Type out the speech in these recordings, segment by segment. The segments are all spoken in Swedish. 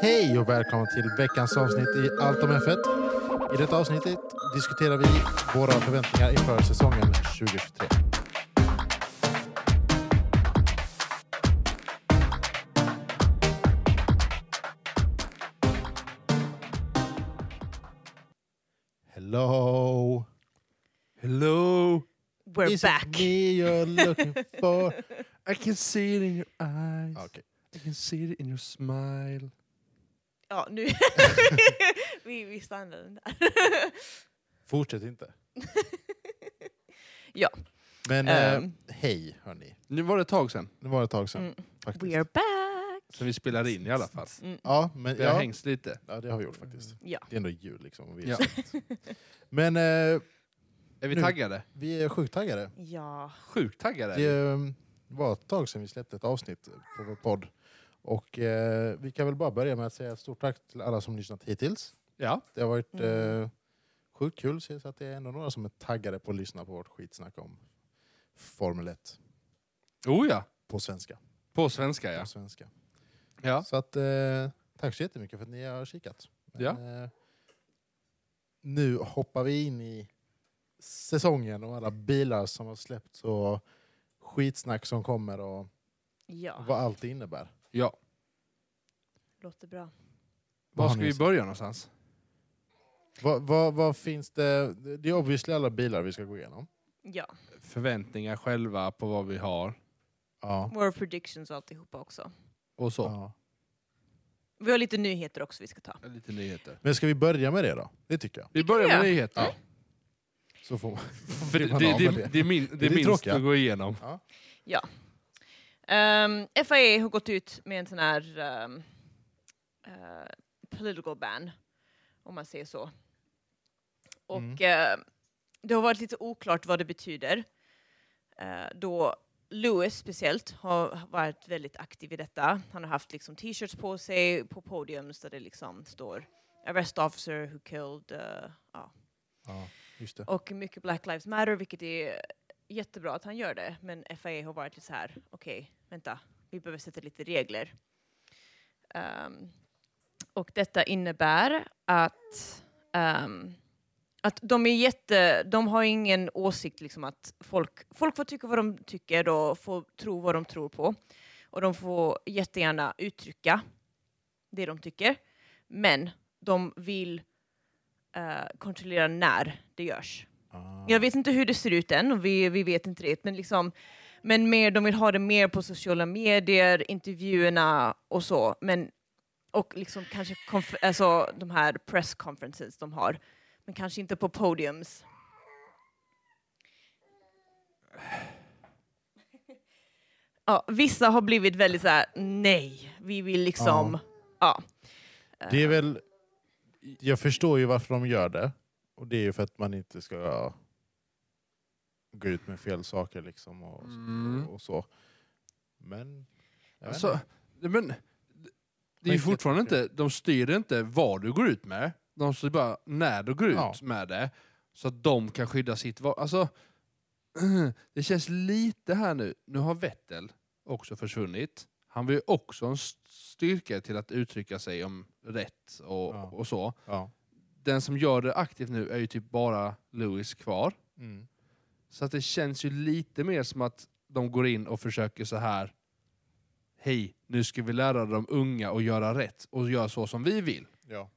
Hej och välkomna till veckans avsnitt i Allt om F1. I detta avsnittet diskuterar vi våra förväntningar inför säsongen 2023. Hello! Hello! We're Is it back. me you're looking for? I can see it in your can see it in your smile. Ja, nu... vi, vi stannar den där. Fortsätt inte. Ja. Men eh, Ehm. hej hörni. Nu var det ett tag sedan, Det var ett tag sedan Mm. faktiskt. We are back! sen vi spelade in i alla fall. Mm. Ja, men Vi har ja, hängts lite. ja, det har vi gjort faktiskt. Ja. Det är ändå jul liksom. och Vi är, Ja. Men eh, Är vi Nu. taggade? vi är sjukt taggade. ja. Sjukt taggade. Det eh, var ett tag sedan vi släppte ett avsnitt på vår podd. Och eh, vi kan väl bara börja med att säga ett stort tack till alla som lyssnat hittills. Ja. Det har varit Mm. eh, sjukt kul så att det är ändå några som är taggade på att lyssna på vårt skitsnack om Formel 1 Oh ja, på svenska. på svenska ja. På svenska. ja. Så att, eh, tack så jättemycket för att ni har kikat. Men, Ja. eh, nu hoppar vi in i säsongen och alla bilar som har släppts och skitsnack som kommer och ja. vad allt innebär. Ja. Låter bra. Var ska vi börja någonstans? Vad, vad, vad finns det? Det är obviously alla bilar vi ska gå igenom. Ja. Förväntningar själva på vad vi har Ja. Våra predictions och alltihopa också. och så. ja. Vi har lite nyheter också vi ska ta. Lite nyheter. Men ska vi börja med det då? Det tycker jag. Vi börjar med Ja. nyheter. Ja. Så får man, det, blir man det, det, med det är, min, det är det minst att gå igenom. Um, FIA har gått ut med en sån här um, uh, political ban, om man säger så. Och Mm. eh, det har varit lite oklart vad det betyder. Eh, då Lewis speciellt har varit väldigt aktiv i detta. Han har haft liksom t-shirts på sig på podiums där det liksom står Arrest officer who killed, eh, ja. Ja, just det. och mycket Black Lives Matter, vilket är jättebra att han gör det. Men FIA har varit lite så här, okej, vänta, vi behöver sätta lite regler. Ehm, och detta innebär att, ehm, att de är jätte, de har ingen åsikt liksom att folk, folk får tycka vad de tycker och får tro vad de tror på. Och de får jättegärna uttrycka det de tycker. Men de vill eh, kontrollera när det görs. Ah. Jag vet inte hur det ser ut än, och vi, vi vet inte det, men, liksom, men mer, de vill ha det mer på sociala medier, intervjuerna och så. Men, och liksom kanske alltså, de här press conferences de har, men kanske inte på podiums. Ja, vissa har blivit väldigt så här: nej, vi vill liksom, ja. Det är väl... Jag förstår ju varför de gör det. Och det är ju för att man inte ska gå ut med fel saker liksom och, Mm. och så. Men... Alltså, men, det är ju fortfarande inte, de styr inte vad du går ut med, de styr bara när du går ut Ja. med det, så att de kan skydda sitt val. Alltså, det känns lite här nu, nu har Vettel också försvunnit. Han vill ju också en st- styrka till att uttrycka sig om rätt och, Ja. och så. Ja. Den som gör det aktivt nu är ju typ bara Lewis kvar. Mm. Så att det känns ju lite mer som att de går in och försöker så här. Hej, nu ska vi lära de unga att göra rätt och göra så som vi vill. Ja.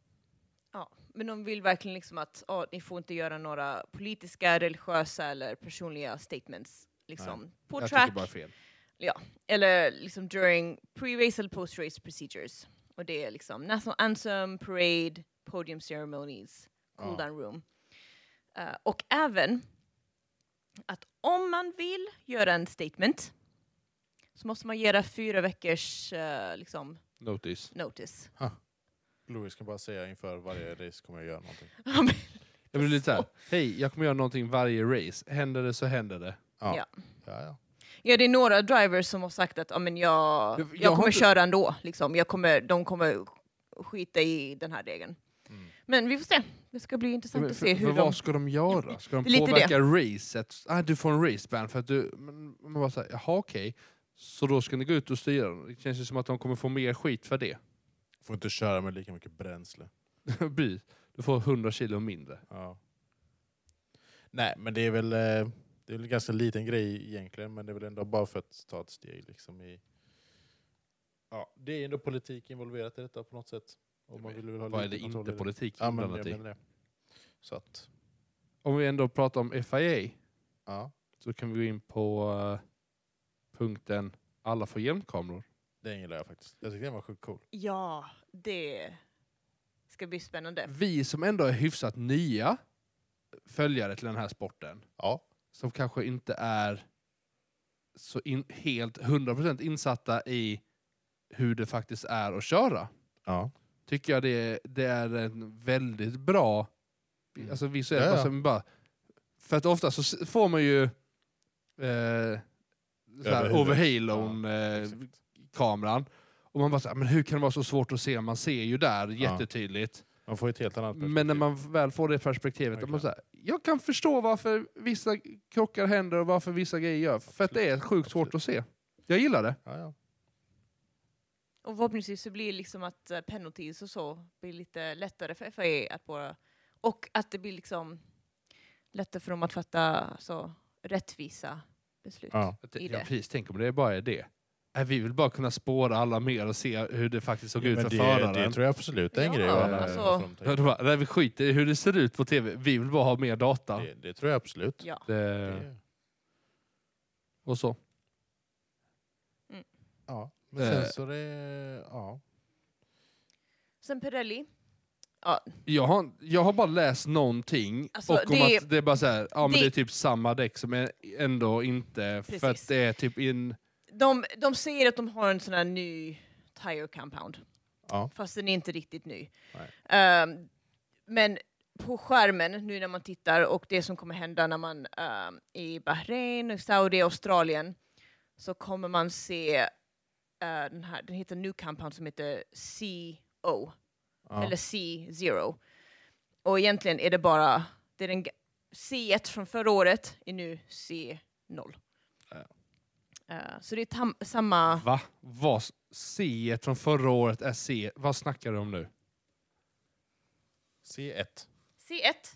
Ja, men de vill verkligen liksom att oh, ni får inte göra några politiska, religiösa eller personliga statements liksom, på Jag track tycker bara fel. eller liksom during pre-race eller post-race procedures. Och det är liksom national anthem, parade, podium ceremonies, cool Ja. down room. Eh, och även att om man vill göra en statement så måste man göra fyra veckors eh, liksom, Notice. notice. Louis kan bara säga inför varje race kommer jag göra någonting. Jag blir lite såhär, hej, jag kommer göra någonting varje race. Händer det så händer det. Ja. Ja. Ja, ja. Ja, det är några drivers som har sagt att ja, men jag, Jag- jag, jag har kommer inte- köra ändå. Liksom. Jag kommer, de kommer skita i den här regeln. Men vi får se. Det ska bli intressant Men att för, se för hur de... vad ska de göra? Ska de Det påverka racet? Ah, du får en raceban för att du... Men man bara såhär, jaha okej. Så då ska ni gå ut och styra dem. Det känns ju som att de kommer få mer skit för det. Får inte köra med lika mycket bränsle. Precis. du får 100 kilo mindre. Ja. Nej, men det är väl eh, det är väl en ganska liten grej egentligen, men det är väl ändå bara för att ta ett steg liksom i... Ja, det är ändå politik involverat i detta på något sätt. Och man vill väl ha Vad är det inte det. politik Ja, men i? menar det. Så att, Om vi ändå pratar om FIA ja, så kan vi gå in på eh, punkten alla får hjälmkameror. det gillar jag faktiskt. Jag tycker den var sjukt cool. Ja, det ska bli spännande. Vi som ändå är hyfsat nya följare till den här sporten, Ja, som kanske inte är så in, helt 100% insatta i hur det faktiskt är att köra, ja. Tycker jag det, det är en väldigt bra Mm. alltså visuellt. Ja, ja. Alltså, bara, för att ofta så får man ju eh, så här, huvudet. overhalon eh, kameran. Och man bara så här, men hur kan det vara så svårt att se? Man ser ju där jättetydligt. Man får ett helt annat perspektiv. Men när man väl får det perspektivet, Verkligen. man så här, jag kan förstå varför vissa krockar händer och varför vissa grejer gör. För att det är sjukt svårt Absolut. att se. Jag gillar det. Ja, ja. Och förhoppningsvis så blir det liksom att eh, penalties och så blir lite lättare för FIA att bara... Och att det blir liksom lättare för dem att fatta så rättvisa beslut. Ja. Jag I ja, det. precis, tänk om det bara är det. Nej, vi vill bara kunna spåra alla mer och se hur det faktiskt såg Ja, ut för det, föraren. det tror jag absolut är en Ja, grej. alltså- Ja, det bara, nej, vi skiter i hur det ser ut på tv. Vi vill bara ha mer data. det, det tror jag absolut. Ja. Det, Det, och så. ja. Men Eh. sen så det... Ja. Sen Pirelli. Ja, Jag har, jag har bara läst någonting Alltså, och om det- att det är bara så här, ja men det- det är typ samma däck som är ändå inte, för att Precis. det är typ in... de, de säger att de har en sån här ny tire compound. Ja. Fast den är inte riktigt ny. Ehm, men på skärmen, nu när man tittar, och det som kommer hända när man um, i Bahrain, Saudi, Australien, så kommer man se den här, den heter New Compound som heter CO, Ja. eller C0. Och egentligen är det bara, det är den ga- C1 från förra året är nu C0. Ja. Eh, så det är tam- samma... Va? Vad? C från förra året är C. Vad snackar du om nu? C1. C1.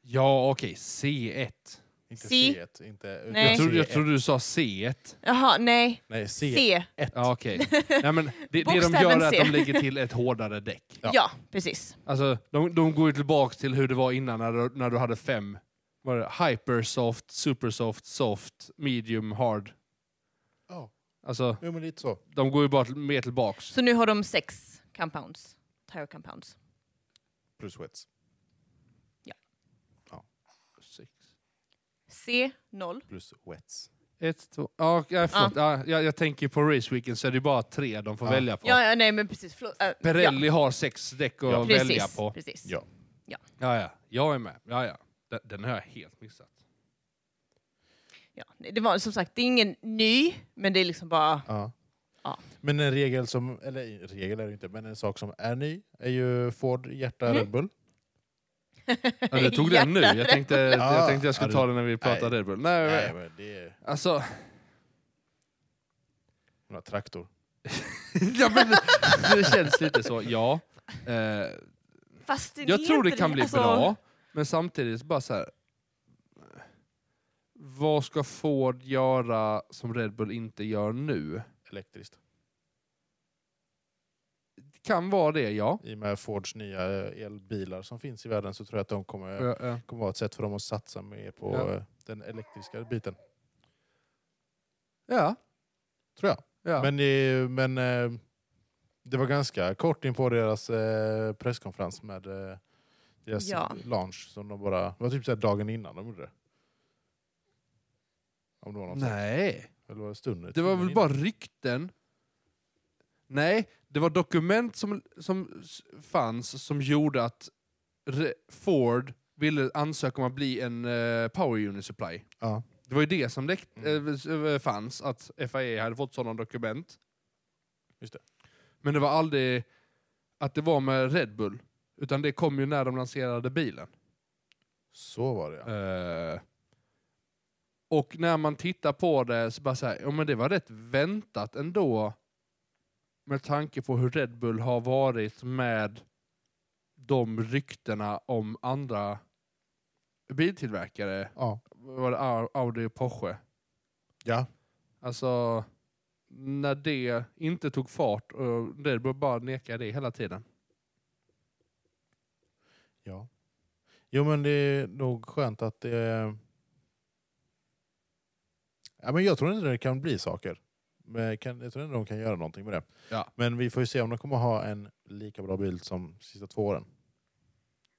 Ja okej, C1. Inte C. C1. Inte, Nej. Jag trodde, jag C1. trodde du sa C1. Jaha, nej. Nej, C1. C. Ja, okej. Nej, men det, det de gör är att C. de lägger till ett hårdare däck. Ja. Ja. precis. Alltså, de, de går ju tillbaka till hur det var innan när du, när du hade fem. Var det hypersoft, supersoft, soft, medium, hard. Ja, Alltså, jo, men lite så. de går ju bara till, mer tillbaks. Så nu har de sex compounds. Tire compounds. Plus wets. C0. Plus wets. Ett, två... Ja, jag, förlåt. Ja. jag, jag tänker på raceweekend så är det bara tre de får Ja. välja på. Ja, ja, nej men precis. Förlåt. Äh, Pirelli har sex däck att Ja. välja precis, på. Precis. Ja. Ja, ja. Jag är med. Ja, ja. Den, den har jag helt missat. Ja. Det var som sagt, det är ingen ny, men det är liksom bara... Ja. Ja. Men en regel som, eller regel är det inte, men en sak som är ny är ju Ford hjärta Mm. Red Bull. Ja, du tog den nu. Jag tänkte jag, Ja. tänkte jag skulle ta den när vi pratade nej. Red Bull. Nej, Nej, men, det är alltså... en traktor. ja, men, det känns lite så, ja. Eh, Fast det jag tror det kan bli alltså, bra, men samtidigt bara så här. Vad ska Ford göra som Red Bull inte gör nu? Elektriskt. Det kan vara det, ja. I och med Fords nya elbilar som finns i världen så tror jag att de kommer, ja, ja. kommer vara ett sätt för dem att satsa mer på Ja. eh, den elektriska biten. ja. Tror jag. ja. Men, det, men eh, det var ganska kort in på deras eh, presskonferens med eh, deras Ja. launch. Som de bara, det var typ så dagen innan de gjorde det. Om det var något. Nej. Eller var det stunden? Det var väl innan? bara rykten? Nej, det var dokument som, som fanns som gjorde att Ford ville ansöka om att bli en eh, Power Unit Supply. Ja. Det var ju det som läck- Mm. eh, eh, fanns, att FIA hade fått sådana dokument. Just det. Men det var aldrig att det var med Red Bull, utan det kom ju när de lanserade bilen. Så var det ja. Eh, Och när man tittar på det så bara så här, ja men det var rätt väntat ändå. Med tanke på hur Red Bull har varit med de ryktena om andra biltillverkare. Ja. Var det Au- Audi och Porsche? Ja. Alltså, när det inte tog fart och Red Bull bara nekade det hela tiden. ja. Jo men det är nog skönt att det... Ja, men jag tror inte det kan bli saker. Men kan, jag tror inte de kan göra någonting med det. Ja. Men vi får ju se om de kommer ha en lika bra bil som de sista två åren.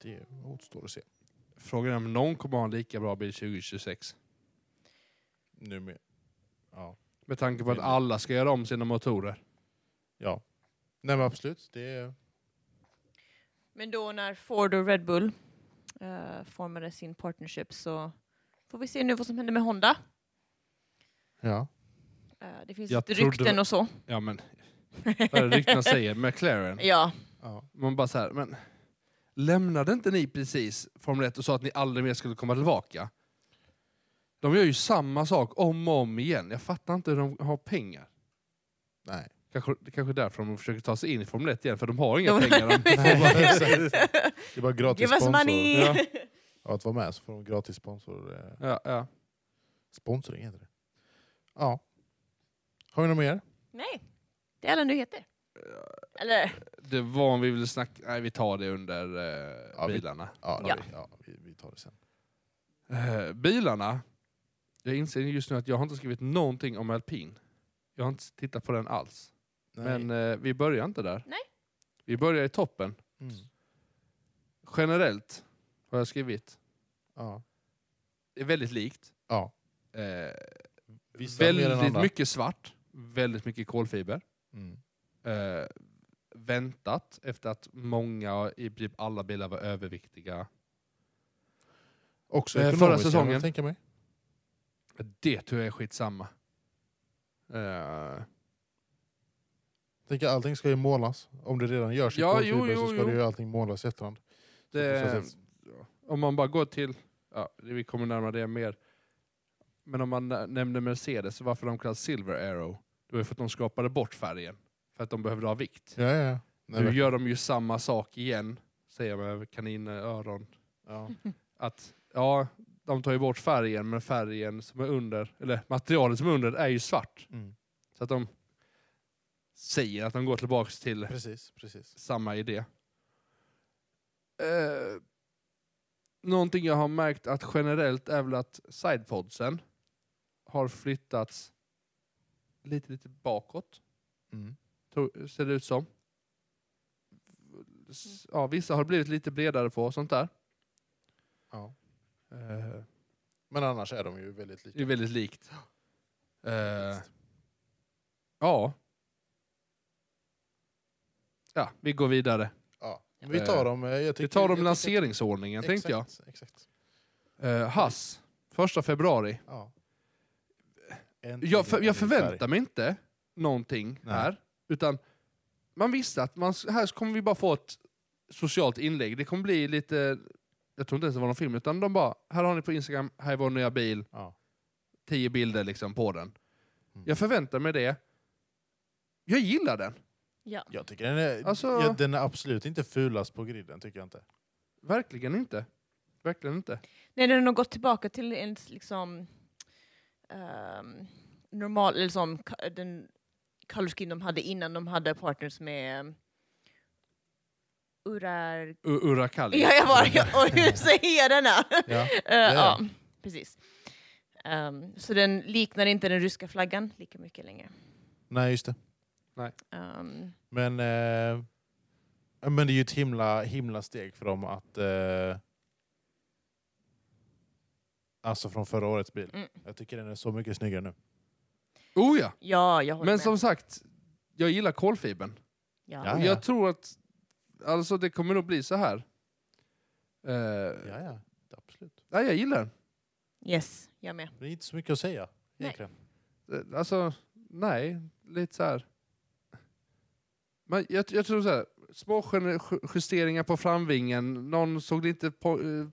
Det återstår att se. Frågan är om någon kommer ha en lika bra bil 2026. Nu med. Ja. Med tanke på att alla ska göra om sina motorer. ja. Nej men absolut. Det är... Men då när Ford och Red Bull eh, formade sin partnership så får vi se nu vad som händer med Honda. Ja. Eh, det finns Jag rykten och så. Ja men, vad är det ryktena säger? McLaren. Ja, ja. Man bara så här, men lämnade inte ni precis Formel 1 och sa att ni aldrig mer skulle komma tillbaka? De gör ju samma sak om och om igen. Jag fattar inte hur de har pengar. Nej. Kanske, det kanske är därför de försöker ta sig in i Formel 1 igen, för de har inga pengar. De bara. Det är bara gratis give sponsor. money! Ja. Ja, att vara med så får de gratis sponsor. eh, ja, ja. Sponsring heter det. Ja. Har vi något mer? Nej, det är alla nyheter. Eller, Det var om vi ville snacka... Nej, vi tar det under eh, Ja, vi- bilarna. Ja, Ja. Vi, ja vi, vi tar det sen. Eh, bilarna. Jag inser just nu att jag har inte skrivit någonting om alpin. Jag har inte tittat på den alls. Men eh, vi börjar inte där. Nej. Vi börjar i toppen. mm. Generellt har jag skrivit. ja. Det är väldigt likt. ja. Eh, Vissa mer än väldigt andra. mycket svart. Väldigt mycket kolfiber. Mm. Eh, väntat efter att många, i princip alla bilar var överviktiga. Också Eh, förra säsongen. tänka mig. Det tror jag är skitsamma. Eh, Tänker allting ska ju målas. Om det redan görs i Ja, kolfiber jo, så ska jo. det ju allting målas i efterhand. Det, om man bara går till, ja, vi kommer närmare det mer. Men om man nä- nämner Mercedes, varför de kallas Silver Arrow? Det var för att de skapade bort färgen. För att de behövde ha vikt. Ja, ja. Nej, nu gör de ju samma sak igen, säger jag med kaninöron. ja. Att ja, de tar ju bort färgen, men färgen som är under, eller materialet som är under är ju svart. Mm. Så att de säger att de går tillbaka till Precis, precis. samma idé. Eh, någonting jag har märkt att generellt är väl att sidepodsen har flyttats lite, lite bakåt, Mm. tror- ser det ut som. Ja, vissa har blivit lite bredare på och sånt där. Ja. Eh, Men annars är de ju väldigt det är lika. väldigt likt. Eh, ja. Ja, vi går vidare. Ja. Vi tar dem. eh, Jag Vi tycker, tar dem i jag lanseringsordningen, tänkte jag. Exakt. Eh, Hass, första februari. Ja. Jag, för, jag förväntar mig inte någonting Nej. här. Utan man visste att man, här kommer vi bara få ett socialt inlägg. Det kommer bli lite, jag tror inte ens det var någon film, utan de bara, här har ni på Instagram, här är vår nya bil, Ja. tio bilder liksom på den. Mm. Jag förväntar mig det. Jag gillar den. ja. Jag tycker den är, Alltså- ja, den är absolut inte fulast på griden, tycker jag inte. Verkligen inte. Verkligen inte. Nej, den har nog gått tillbaka till en liksom ehm, normal, eller som den color de hade innan de hade partners med um, Urar... U- Urakali. Ja, jag var, och hur säger jag denna? Ja. Eh, ja. precis. Ehm, så den liknar inte den ryska flaggan lika mycket längre. Nej, just det. Ehm, Men, eh, men det är ju ett himla, himla steg för dem att... Eh, alltså från förra årets bil. Mm. Jag tycker den är så mycket snyggare nu. Oh ja! ja, jag håller Men med. som sagt, jag gillar kolfibern. ja. Ja, Och Jag tror att alltså det kommer nog bli så här. Eh, Ja, ja. Absolut. ja, jag gillar den. Yes, jag med. Det är inte så mycket att säga. Nej. Egentligen. Eh, Alltså, nej, lite så här. Men jag, jag tror så här, små ju- justeringar på framvingen, någon såg lite på, eh,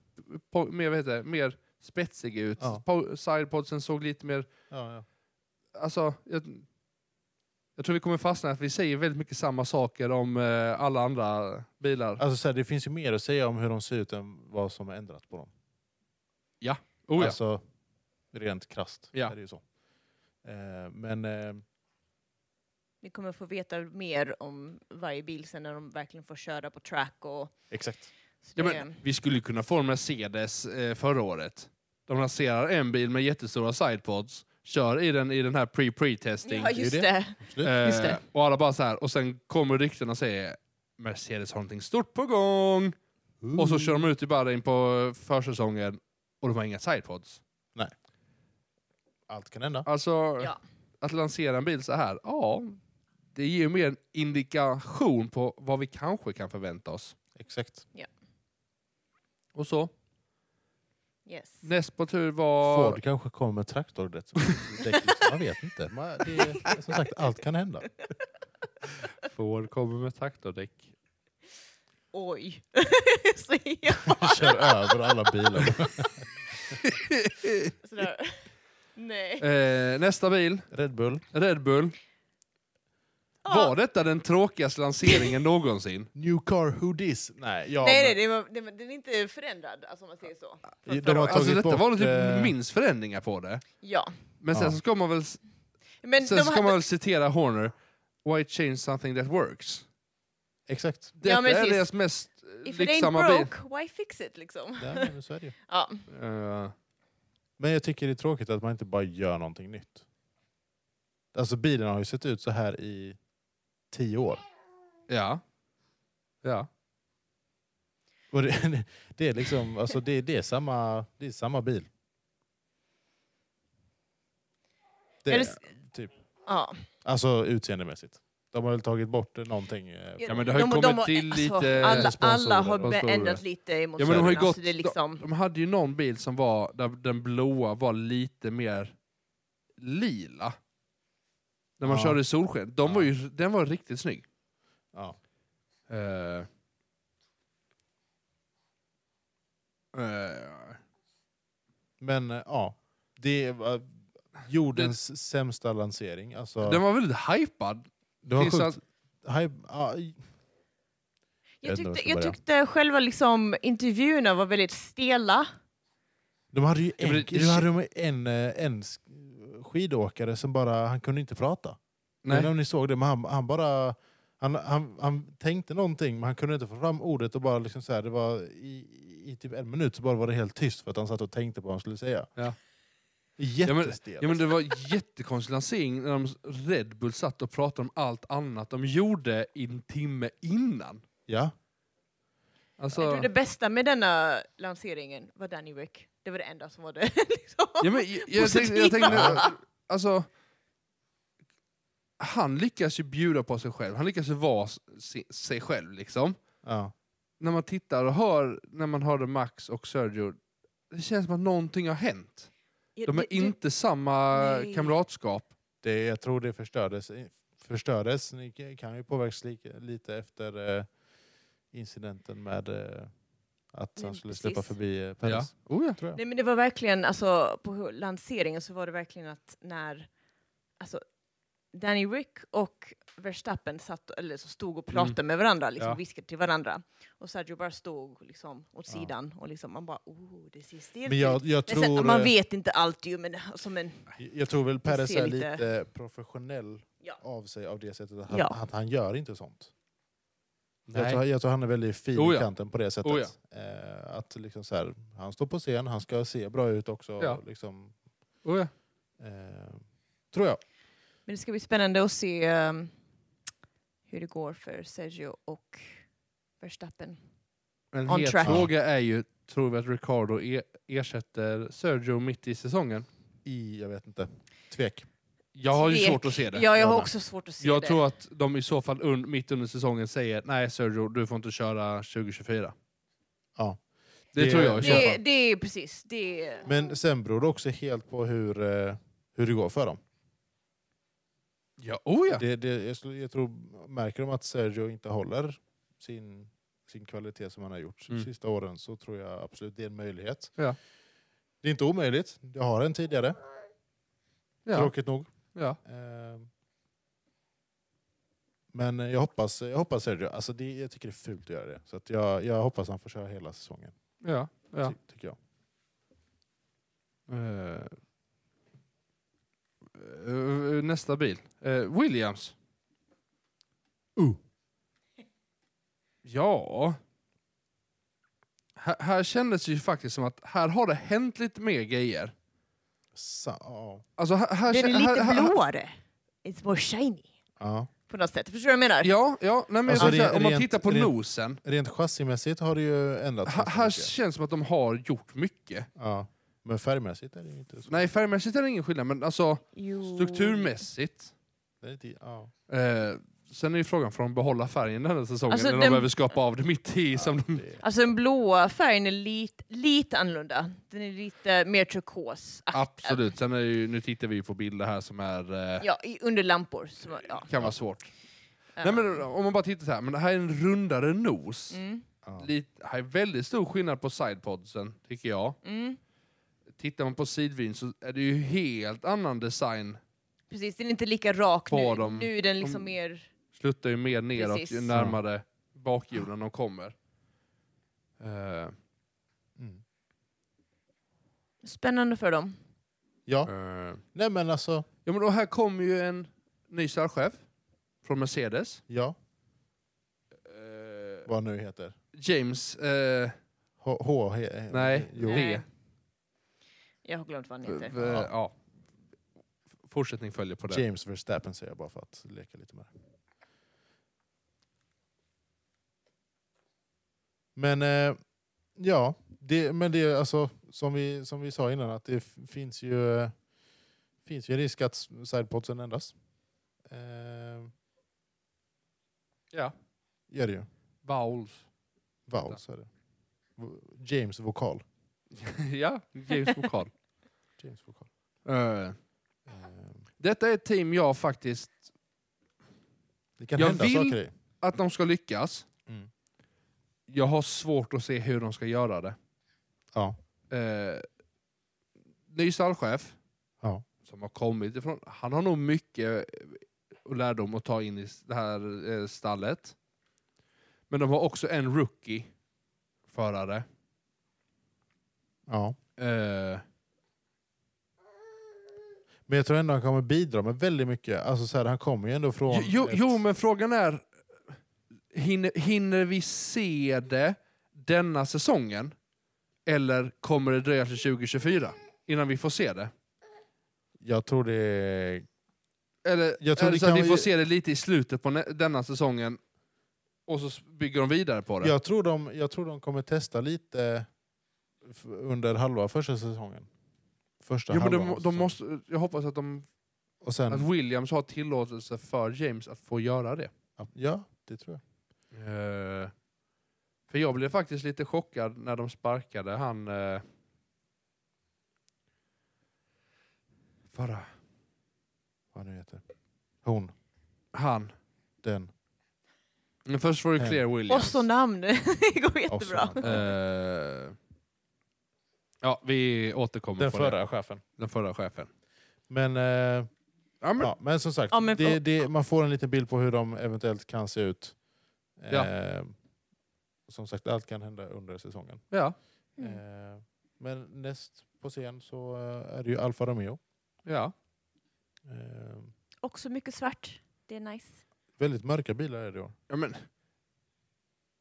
på, mer, vad heter det, mer spetsig ut. Ja. Po- Sidepodsen såg lite mer... Ja, ja. Alltså, jag, jag tror vi kommer fastna att vi säger väldigt mycket samma saker om eh, alla andra bilar. Alltså, så här, det finns ju mer att säga om hur de ser ut än vad som har ändrats på dem. oh, ja. Alltså, rent krasst Ja. är det ju så. Eh, men eh, Vi kommer få veta mer om varje bil sen när de verkligen får köra på track och... exakt. Ja, men, vi skulle kunna få en Mercedes eh, förra året. De lanserar en bil med jättestora sidepods, kör i den i den här pre-pre-testing. ja, just det. Eh, Just det. Och alla bara så här, och sen kommer ryktena och säger Mercedes har någonting stort på gång. Och så kör de ut i Bahrain på försäsongen och de har inga sidepods. Allt kan hända. Alltså, Ja. att lansera en bil så här, ja, det ger ju mer en indikation på vad vi kanske kan förvänta oss. Exakt. Och så, Yes. näst på tur var... Ford kanske kommer med traktordäck. Man vet inte. Man, det är, som sagt, allt kan hända. Ford kommer med traktordäck. Oj. Säger jag Kör över alla bilar. sådär. Nej. Eh, nästa bil, Red Bull. Red Bull. Var detta den tråkigaste lanseringen någonsin? New car, who dis? Nej, ja, nej, nej, det var, det var, den är inte förändrad, alltså om man säger så. De förra har. Alltså detta var nog bort, typ eh, minst förändringar på det. Ja. Men sen Ja. så ska man väl, Men sen de ska hade, man väl citera Horner. Why change something that works? Exakt. Detta men är precis. deras mest if it ain't lycksamma bil. broke, why fix it liksom? Ja, men så är det ju. Ja. Eh, Men jag tycker det är tråkigt att man inte bara gör någonting nytt. Alltså bilen har ju sett ut så här i tio år. ja. Ja. Och det, det är liksom, alltså det, det, är samma, det är samma bil. Det Är är, det- typ. ja. Alltså utseendemässigt. De har väl tagit bort någonting. eh, Ja, men det har ju kommit har- till alltså, lite alla, alla har ändrat lite emot Ja, men de har ju serverna, gått, det liksom, de, de hade ju någon bil som var, där den blåa var lite mer lila. När man Ja. körde i solsken. De Ja. var ju, den var riktigt snygg. Ja. Eh. Eh, Men eh, ja, det var jordens sämsta lansering. Alltså, Den var väldigt hypad. det var tills sjukt. Hype, ja, i- Jag jag, vet inte var jag tyckte, jag börja. tyckte själva liksom, intervjuerna var väldigt stela. de hade ju Ja, en, det- det- de hade de en, eh, en skidåkare som bara, han kunde inte prata. Nej. om ni såg det, men han, han bara... Han, han, han tänkte någonting men han kunde inte få fram ordet och bara liksom så här, det var i, i typ en minut så bara var det helt tyst för att han satt och tänkte på vad han skulle säga. Ja. Jättestelt. Ja, men det var jättekonstig lansering när de Red Bull satt och pratade om allt annat de gjorde en timme innan. ja. Alltså, Jag tror det bästa med denna lanseringen var Danny Rick. Det var det enda som var det. liksom. ja, men, jag, jag, tänkte, jag tänkte, alltså, han lyckas ju bjuda på sig själv. Han lyckas ju vara si- sig själv. liksom. Ja. När man tittar och hör, när man hörde Max och Sergio, det känns som att någonting har hänt. De är Det- det- inte samma Nej. kamratskap. Det, jag tror det förstördes. förstördes. Ni kan ju påverkas lite efter eh, incidenten med eh, att Nej, han skulle precis. släppa förbi eh, Ja. Perez. Oh, ja. Tror jag. Nej men det var verkligen, alltså på lanseringen så var det verkligen att när alltså, Danny Rick och Verstappen satt, eller så stod och pratade med varandra, liksom Ja. viskade till varandra. Och Sergio bara stod liksom åt Ja. sidan och liksom man bara oh, det ser stelt Men jag, ut. man eh, vet inte allt ju, men som en... jag tror väl Perez är lite- lite professionell Ja. av sig av det sättet att han, Ja. att han gör inte sånt. Jag tror, jag tror han är väldigt fin Oh i ja. kanten på det sättet. Oh eh, att liksom så här, han står på scen, han ska se bra ut också. Ja. Liksom, Oh, ja. eh, tror jag. Men det ska bli spännande att se um, hur det går för Sergio och Verstappen. En On het fråga är ju, tror vi att Ricardo e- ersätter Sergio mitt i säsongen? I, jag vet inte, tvek. Jag har ju svårt att se det. Ja, jag har också svårt att se Jag det. tror att de i så fall un- mitt under säsongen säger nej Sergio, du får inte köra 2024. Ja. Det, Det- tror jag i så det, fall. det är precis, det är... Men sen beror det också helt på hur, eh, hur det går för dem. Ja, oh ja. Det, det, jag, skulle, jag tror, märker de att Sergio inte håller sin, sin kvalitet som han har gjort Mm. de sista åren så tror jag absolut det är en möjlighet. Ja. Det är inte omöjligt. Jag har en tidigare, Ja. tråkigt nog. Ja. Eh, Men jag hoppas, jag hoppas Sergio, alltså det, jag tycker det är fult att göra det. Så att jag, jag hoppas han får köra hela säsongen. Ja. ja. Ty, tycker jag. Eh, nästa bil. Eh, Williams. Uh. Ja. Här, här kändes det ju faktiskt som att här har det hänt lite mer grejer. Sa, ja. Alltså här, här, Den är lite blåare. It's more shiny. Ja. På något sätt. Förstår du vad jag menar? Ja, ja nej, men Alltså, rent- om man tittar på rent- nosen. Rent chassimässigt har det ju ändrats Här, ganska här mycket. känns det som att de har gjort mycket. Ja. Men färgmässigt är det inte så. Nej, färgmässigt är det ingen skillnad, men alltså Jo. strukturmässigt. Det är lite, ja. Eh, sen är ju frågan, får de behålla färgen den här säsongen? Alltså, eller de den- behöver skapa av det mitt i? som Ja, de... det, Alltså den blåa färgen är lite, lite annorlunda. Den är lite mer turkos. Absolut, sen är ju, nu tittar vi ju på bilder här som är, eh, Ja, under lampor. Som, ja. kan vara svårt. Ja. Nej, men, om man bara tittar så här, men det här är en rundare nos. Mm. ja. Lite, här är väldigt stor skillnad på sidepodsen, tycker jag. Mm. Tittar man på sidvyn så är det ju helt annan design. Precis, den är inte lika rak nu. dem. Nu är den liksom De- mer... Sluttar ju mer neråt Precis. ju närmare bakhjulen de kommer. Eh, Mm. Spännande för dem. ja. eh. Nej men alltså, Ja men då här kommer ju en ny stallchef från Mercedes. ja. Eh, Vad nu heter. James, eh, H, H he, he, Nej. Jo. Nej. V. Jag har glömt vad han v- heter. v- Ja. ja. Fortsättning följer på det. James Verstappen säger jag bara för att leka lite med det. Men eh, ja, det, men det är alltså som vi, som vi sa innan att det finns ju, eh, finns ju risk att sidepodsen ändras. Eh, Ja. gör det ju. Vowels. Vowels är det. James vokal. ja, James vokal. James vokal. Eh, detta är ett team jag faktiskt, det kan Jag hända vill- saker i. att de ska lyckas. Mm. Jag har svårt att se hur de ska göra det. Ja. Eh, ny stallchef, Ja. som har kommit ifrån, han har nog mycket lärdom att ta in i det här eh, stallet. Men de har också en rookie-förare. ja. Eh, Men jag tror ändå han kommer bidra med väldigt mycket. Alltså så här, han kommer ju ändå från... jo, ett- jo, men frågan är, hinner, hinner vi se det denna säsongen? Eller kommer det dröja till 2024 innan vi får se det? Jag tror det. Eller Jag tror det så att vi får se det lite i slutet på denna säsongen och så bygger de vidare på det? Jag tror, de, jag tror de kommer testa lite under halva första säsongen. Första Jo, men de, de säsongen. måste, jag hoppas att, de, sen, att Williams har tillåtelse för James att få göra det. Ja, det tror jag. Eh, för jag blev faktiskt lite chockad när de sparkade han... Uh, förra. Vad nu heter. Hon, Han. den. Men först var det. Claire Williams. Och så namn. det går jättebra. Eh, ja, vi återkommer Den på förra det. chefen. Den förra chefen. Men, eh, Ja, men, ja, men som sagt, Ja, men det, det, man får en liten bild på hur de eventuellt kan se ut. Ja. Eh, som sagt, allt kan hända under säsongen. ja, Mm. Eh, men näst på scen så eh, är det ju Alfa Romeo. ja. Eh, Också mycket svart. Det är nice. väldigt mörka bilar är det år. Ja, men,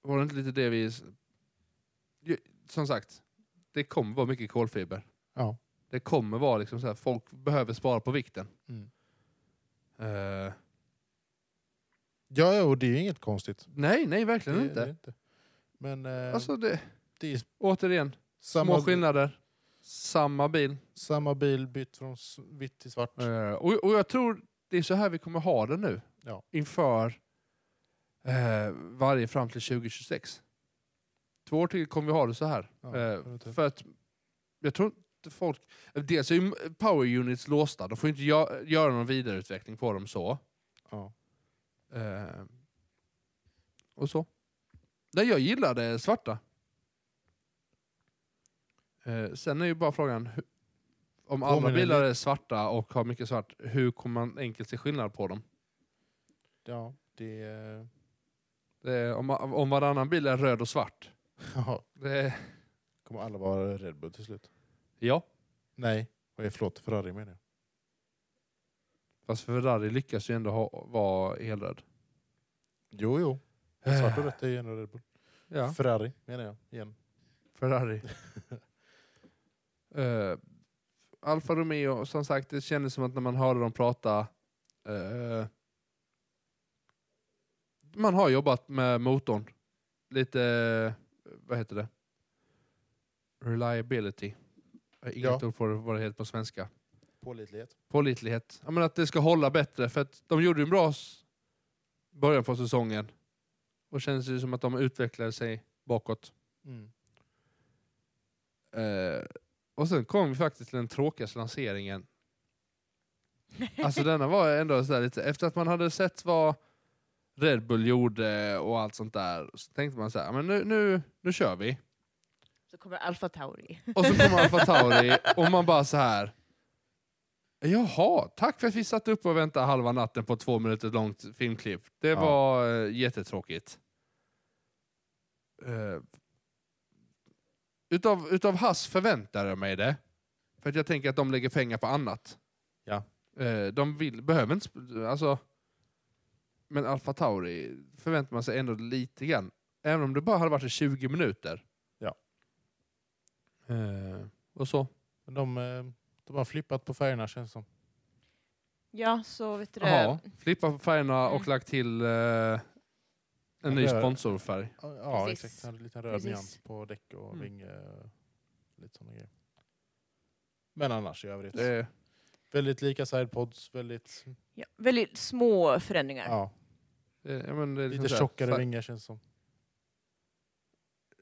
var det inte lite det vi... Som sagt, det kommer vara mycket kolfiber. Ja. Det kommer vara liksom så här, folk behöver spara på vikten. Mm. Eh, Ja, och det är ju inget konstigt. nej, nej, verkligen Det- inte. det inte. Men eh, Alltså, det, det är återigen, samma, små skillnader. Samma bil. samma bil bytt från vitt till svart. Eh, och, och jag tror det är så här vi kommer ha det nu. Ja. Inför eh, varje fram till 2026. Två år till kommer vi ha det så här. Ja, Eh, för att jag tror inte folk... Dels är ju power units låsta, de får inte gö- göra någon vidareutveckling på dem så. ja. Eh, och så. Nej, jag gillar det svarta. Eh, sen är ju bara frågan, hu- om alla bilar är svarta och har mycket svart, hur kommer man enkelt se skillnad på dem? Ja, det... Det är, om, om varannan bil är röd och svart. Ja, Det kommer alla vara Red Bull till slut? ja, Nej, förlåt, Ferrari menar jag. Fast Ferrari lyckas ju ändå ha, vara helröd. Jo, jo. Svart och rött är ju ändå Red Bull. Ja, Ferrari menar jag, igen. Ferrari. uh, Alfa Romeo, som sagt, det kändes som att när man hörde dem prata eh, man har jobbat med motorn. Lite, eh, vad heter det? Reliability. Jag har Inget ord för vad det heter på svenska. Pålitlighet. Pålitlighet. Jag menar att det ska hålla bättre, för att de gjorde ju en bra s- början på säsongen. Och känns ju som att de utvecklade sig bakåt. Mm. Eh, och sen kom vi faktiskt till den tråkigaste lanseringen. Alltså denna var ändå så där lite, efter att man hade sett vad Red Bull gjorde och allt sånt där, så tänkte man så här, men nu, nu, nu kör vi. Så kommer Alfa Tauri. Och så kommer Alfa Tauri och man bara så här. Jaha, tack för att vi satt upp och väntade halva natten på två minuter långt filmklipp. Det Ja. var eh, jättetråkigt. Uh, utav, utav Hass förväntade jag mig det. För att jag tänker att de lägger pengar på annat. Ja. Eh, de vill, behöver inte... Alltså, men Alfa Tauri förväntar man sig ändå lite grann. Även om det bara hade varit i 20 minuter. Ja. Och så. Men de, de har flippat på färgerna känns det som. Ja, så vet du det. Jaha, flippa på färgerna och Mm. lagt till eh, en ny Röd. sponsorfärg. Ja, Precis. exakt. En liten röd Precis. nyans på däck och Mm. vinge. Lite sådana grejer. Men annars i övrigt. Det, Väldigt lika sidepods, väldigt Ja, väldigt små förändringar. ja, det, ja, men det är liksom lite så här, tjockare fa- vingar känns det som.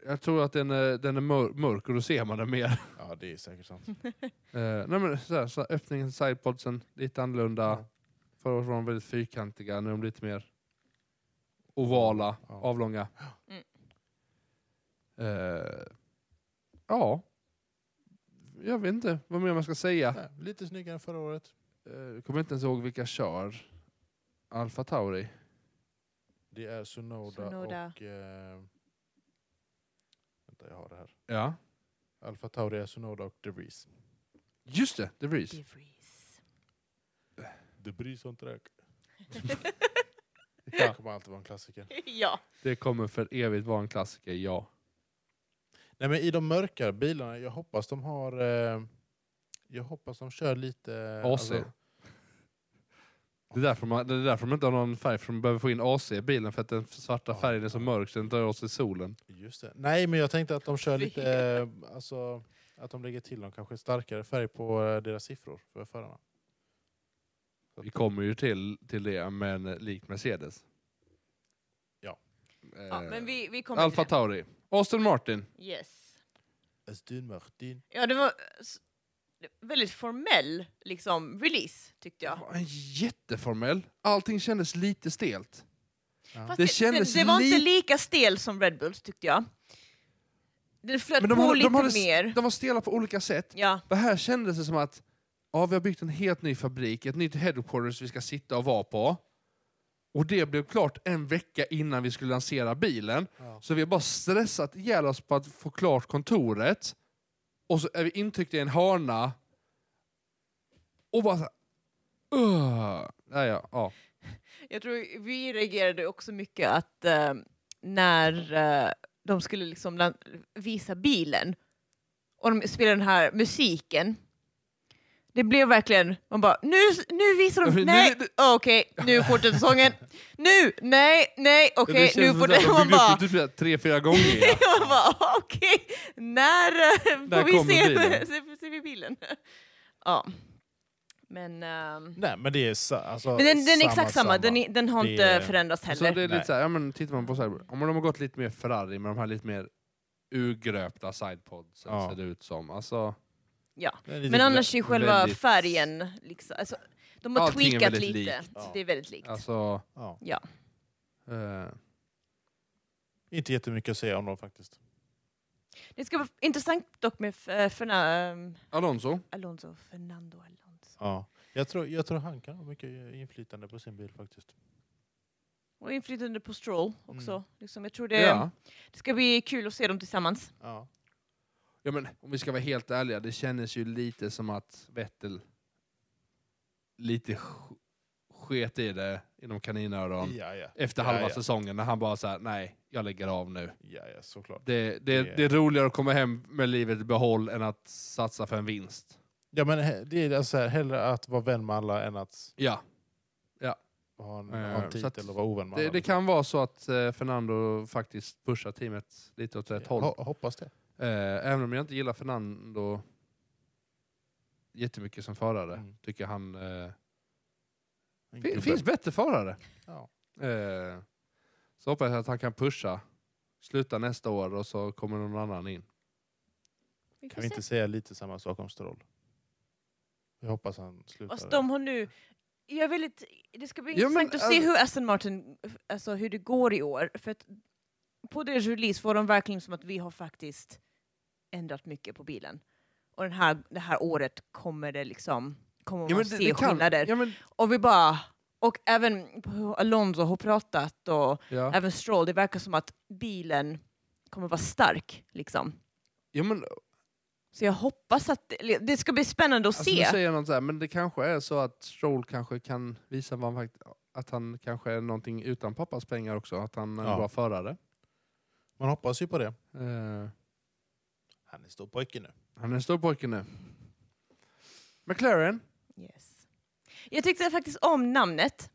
Jag tror att den är, den är mör, mörk och då ser man den mer. Ja, det är säkert sant. Eh, nej men så här, så här, öppningen, sidepodsen, lite annorlunda. Ja. Förra året var de väldigt fyrkantiga, nu är de lite mer ovala, Ja. avlånga. Mm. Eh, ja. Jag vet inte vad mer man ska säga. Nej, lite snyggare än förra året. Jag kommer inte ens ihåg vilka kör. Alfa Tauri. Det är Sunoda, Tsunoda. och... Eh, vänta, jag har det här. Ja. Alfa Tauri är Sunoda och DeVries. Just det, De Vries. De Vries. DeVries on track. Det kommer alltid vara en klassiker. ja. Det kommer för evigt vara en klassiker, ja. Nej, men I de mörkare bilarna, jag hoppas de har... Eh, jag hoppas de kör lite... AC. alltså- Det är, därför man, det är därför de inte har någon färg, för de behöver få in AC i bilen för att den svarta Ja. färgen är så mörk så den tar åt sig solen. Just det. Nej, men jag tänkte att de kör lite... Eh, alltså, att de lägger till någon kanske starkare färg på eh, deras siffror för förarna. Så Vi att- kommer ju till, till det, men likt Mercedes. Ja. ja, Eh, men vi, vi kommer Alfa till Tauri. Aston Martin. det. Yes. Aston Martin. Ja, det var s- väldigt formell liksom, release, tyckte Det jag. var en jätteformell. Allting kändes lite stelt. Ja. Det det, kändes det, det var inte li- lika stel som Red Bulls, tyckte jag. Den flöt Men de på hade- de lite hade s- mer. De var stela på olika sätt. Ja, För här kändes det som att ja, vi har byggt en helt ny fabrik, ett nytt headquarters vi ska sitta och vara på. Och det blev klart en vecka innan vi skulle lansera bilen. Ja. Så vi har bara stressat ihjäl oss på att få klart kontoret. Och så är vi intryckta i en hörna. Och bara såhär... ja, ja. jag tror vi reagerade också mycket att eh, när eh, de skulle liksom visa bilen och de spelade den här musiken. Det blev verkligen, man bara nu, nu visar de, nej, nu- okej, nu fortsätter sången. Nu, nej, nej, okej, känns nu fortsätter man bara. det typ tre, fyra gånger. Ja. man bara, okej, när eh, När får vi se, bilen? se, ser vi bilen? Ja. Men, ehm, Nej, men det är sa, alltså, men den, den är samma, exakt samma, Den, är, den har Det inte är- förändrats Så heller. det är lite Nej. så här, ja, men tittar man på så här, om de har gått lite mer Ferrari med de här lite mer urgröpta sidepodsen Ja. ser det ut som. Alltså, Ja. Men annars är själva väldigt- färgen, liksom, alltså, de har Allting tweakat lite. likt. Ja. Det är väldigt likt. alltså Ja. Ja. eh, Inte jättemycket att säga om dem faktiskt. Det ska vara intressant dock med F- Ferna, um, Alonso? Alonso, Fernando Alonso. Ja. Jag, tror, jag tror han kan ha mycket inflytande på sin bil faktiskt. Och inflytande på Stroll också. Mm. Liksom, jag tror det, Ja. det ska bli kul att se dem tillsammans. Ja. Ja. Men om vi ska vara helt ärliga, det kändes ju lite som att Vettel lite sk- sket i det inom kaninöron Ja, ja. efter Ja, halva ja. säsongen när han bara så här: nej, jag lägger av nu. Ja, ja, såklart. Det, det, Det- är roligare att komma hem med livet i behåll än att satsa för en vinst. Ja, men det är alltså här, hellre att vara vän med alla än att Ja, ha en, Eh, ha en så att titel och vara ovän med det, alla. det kan vara så att eh, Fernando faktiskt pushar teamet lite åt rätt håll. Ho- hoppas det. Eh, även om jag inte gillar Fernando jättemycket som förare, Mm. tycker jag han... Eh, fin, finns bättre förare. Ja. Eh, så hoppas jag att han kan pusha, sluta nästa år och så kommer någon annan in. Vi Kan vi se. inte säga lite samma sak om Stroll? Jag hoppas han slutar. Fast de har nu... Jag väldigt, det ska bli Ja, men, intressant att se alltså- hur Aston Martin, alltså hur det går i år. För att på deras release var de verkligen som att vi har faktiskt ändrat mycket på bilen. Och den här, det här året kommer det liksom, kommer man se skillnader. ja, men, Och vi bara, och även Alonso har pratat och ja. även Stroll, det verkar som att bilen kommer vara stark liksom. Ja, men, Så jag hoppas att det, det ska bli spännande att alltså, se. säger något så här, men det kanske är så att Stroll kanske kan visa vad han, fakt- att han kanske är någonting utan pappas pengar också, att han är en Ja. bra förare. Man hoppas ju på det. Eh, Han är stor pojke nu. han är en stor pojke nu. McLaren, Yes. Jag tyckte faktiskt om namnet.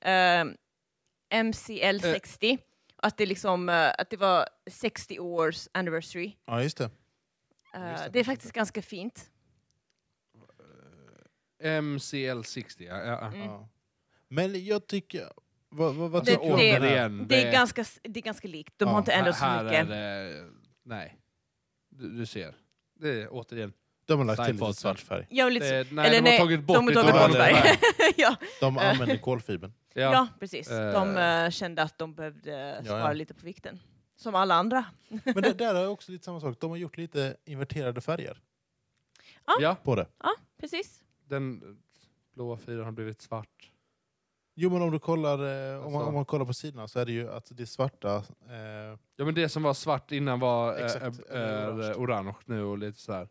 ehm, MCL60. Att, det liksom, eh, att det var 60 års anniversary. Ja, just det. Eh, Just det. det är faktiskt ganska fint. MCL60, ja. ja. Mm. Ja. Men jag tycker... Vad, vad, vad Alltså, tycker du om den här? återigen, Det är, ganska, det är ganska likt. De Ja, har inte ändrat så mycket. Är det, nej, du, du ser. Det är återigen. De har lagt till lite svart färg. Vill lite, Det, nej, eller de har nej, tagit bort de har lite tagit av bort det färg. ja, De Eh. använder kolfibern. ja. Ja. precis. Eh. De eh, kände att de behövde Ja, spara ja. lite på vikten. Som alla andra. Men det, där är också lite samma sak. De har gjort lite inverterade färger ja, på det. Precis. den blåa fyran har blivit svart. Jo men om du kollar, eh, om, man, Alltså. om man kollar på sidorna så är det ju att det svarta... Eh, Ja men det som var svart innan var eh, Exakt, eller är orange. orange nu och lite så här.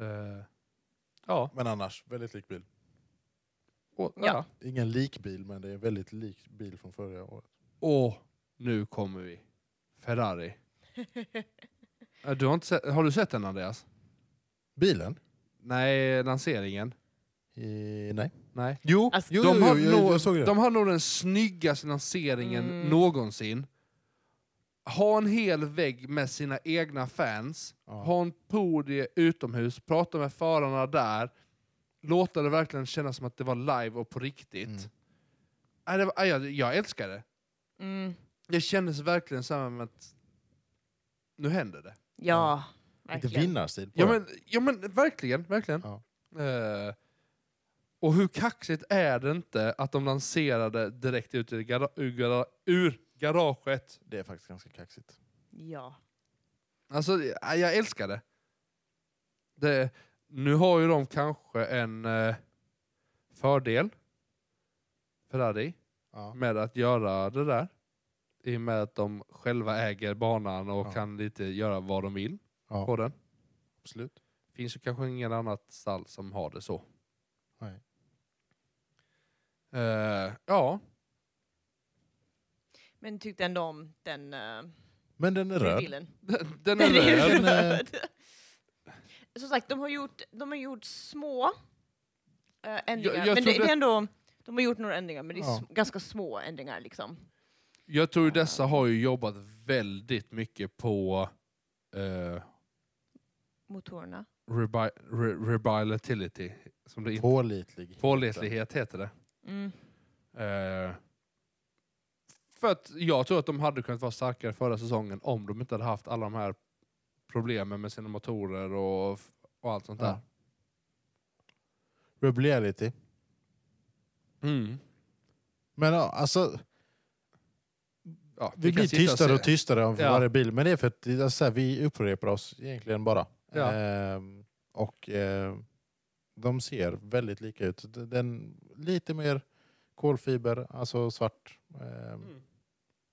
Eh, ja. men annars, väldigt lik bil. Och, Ja. ja. Ingen lik bil, men det är en väldigt lik bil från förra året. Och nu kommer vi. Ferrari. Eh, Du har, inte sett, har du sett den Andreas? Bilen? Nej, lanseringen. Eh, nej. Nej. Jo, Alltså, jo, de, jo, har jo, nog, jag såg det. de har nog den snyggaste lanseringen Mm. någonsin. Ha en hel vägg med sina egna fans. Ja. Ha en podie utomhus. Prata med förarna där. Låta det verkligen kännas som att det var live och på riktigt. Mm. Nej, det var, nej, jag, jag älskar det. Mm. Det kändes verkligen som att nu händer det. Ja, Lite verkligen. vinnarstil på Ja det. men, ja, men verkligen, verkligen. Ja. Eh, och hur kaxigt är det inte att de lanserade direkt ut ur, gara ur, gara ur garaget? Det är faktiskt ganska kaxigt. Ja. Alltså, ja, jag älskar det. det. Nu har ju de kanske en eh, fördel, Ferrari, Ja. med att göra det där. I och med att de själva äger banan och Ja. kan lite göra vad de vill Ja, på den. absolut. finns ju kanske ingen annat stall som har det så. Nej. Eh, ja, Men tyckte ändå om den uh, Men den är röd. den, den är röd. Röd. Som sagt, de har gjort, de har gjort små eh, ändringar. Jag- jag men det, det är ändå, de har gjort några ändringar, men det är Ja. ganska små ändringar. Liksom. Jag tror dessa har ju jobbat väldigt mycket på uh, Motorerna. rebi re reliability, som det inte Pålitlig. Pålitlighet heter det. Mm. Eh, för att jag tror att de hade kunnat vara starkare förra säsongen om de inte hade haft alla de här problemen med sina motorer och, och allt sånt där. Ja. Rebelliality. Mm. Men ja, alltså... ja, Vi kan blir tystare se- och tystare om Ja. varje bil, men det är för att det är så här, vi upprepar oss egentligen bara. Ja. Ehm, och eh, de ser väldigt lika ut. Den, lite mer kolfiber, alltså svart, ehm, Mm.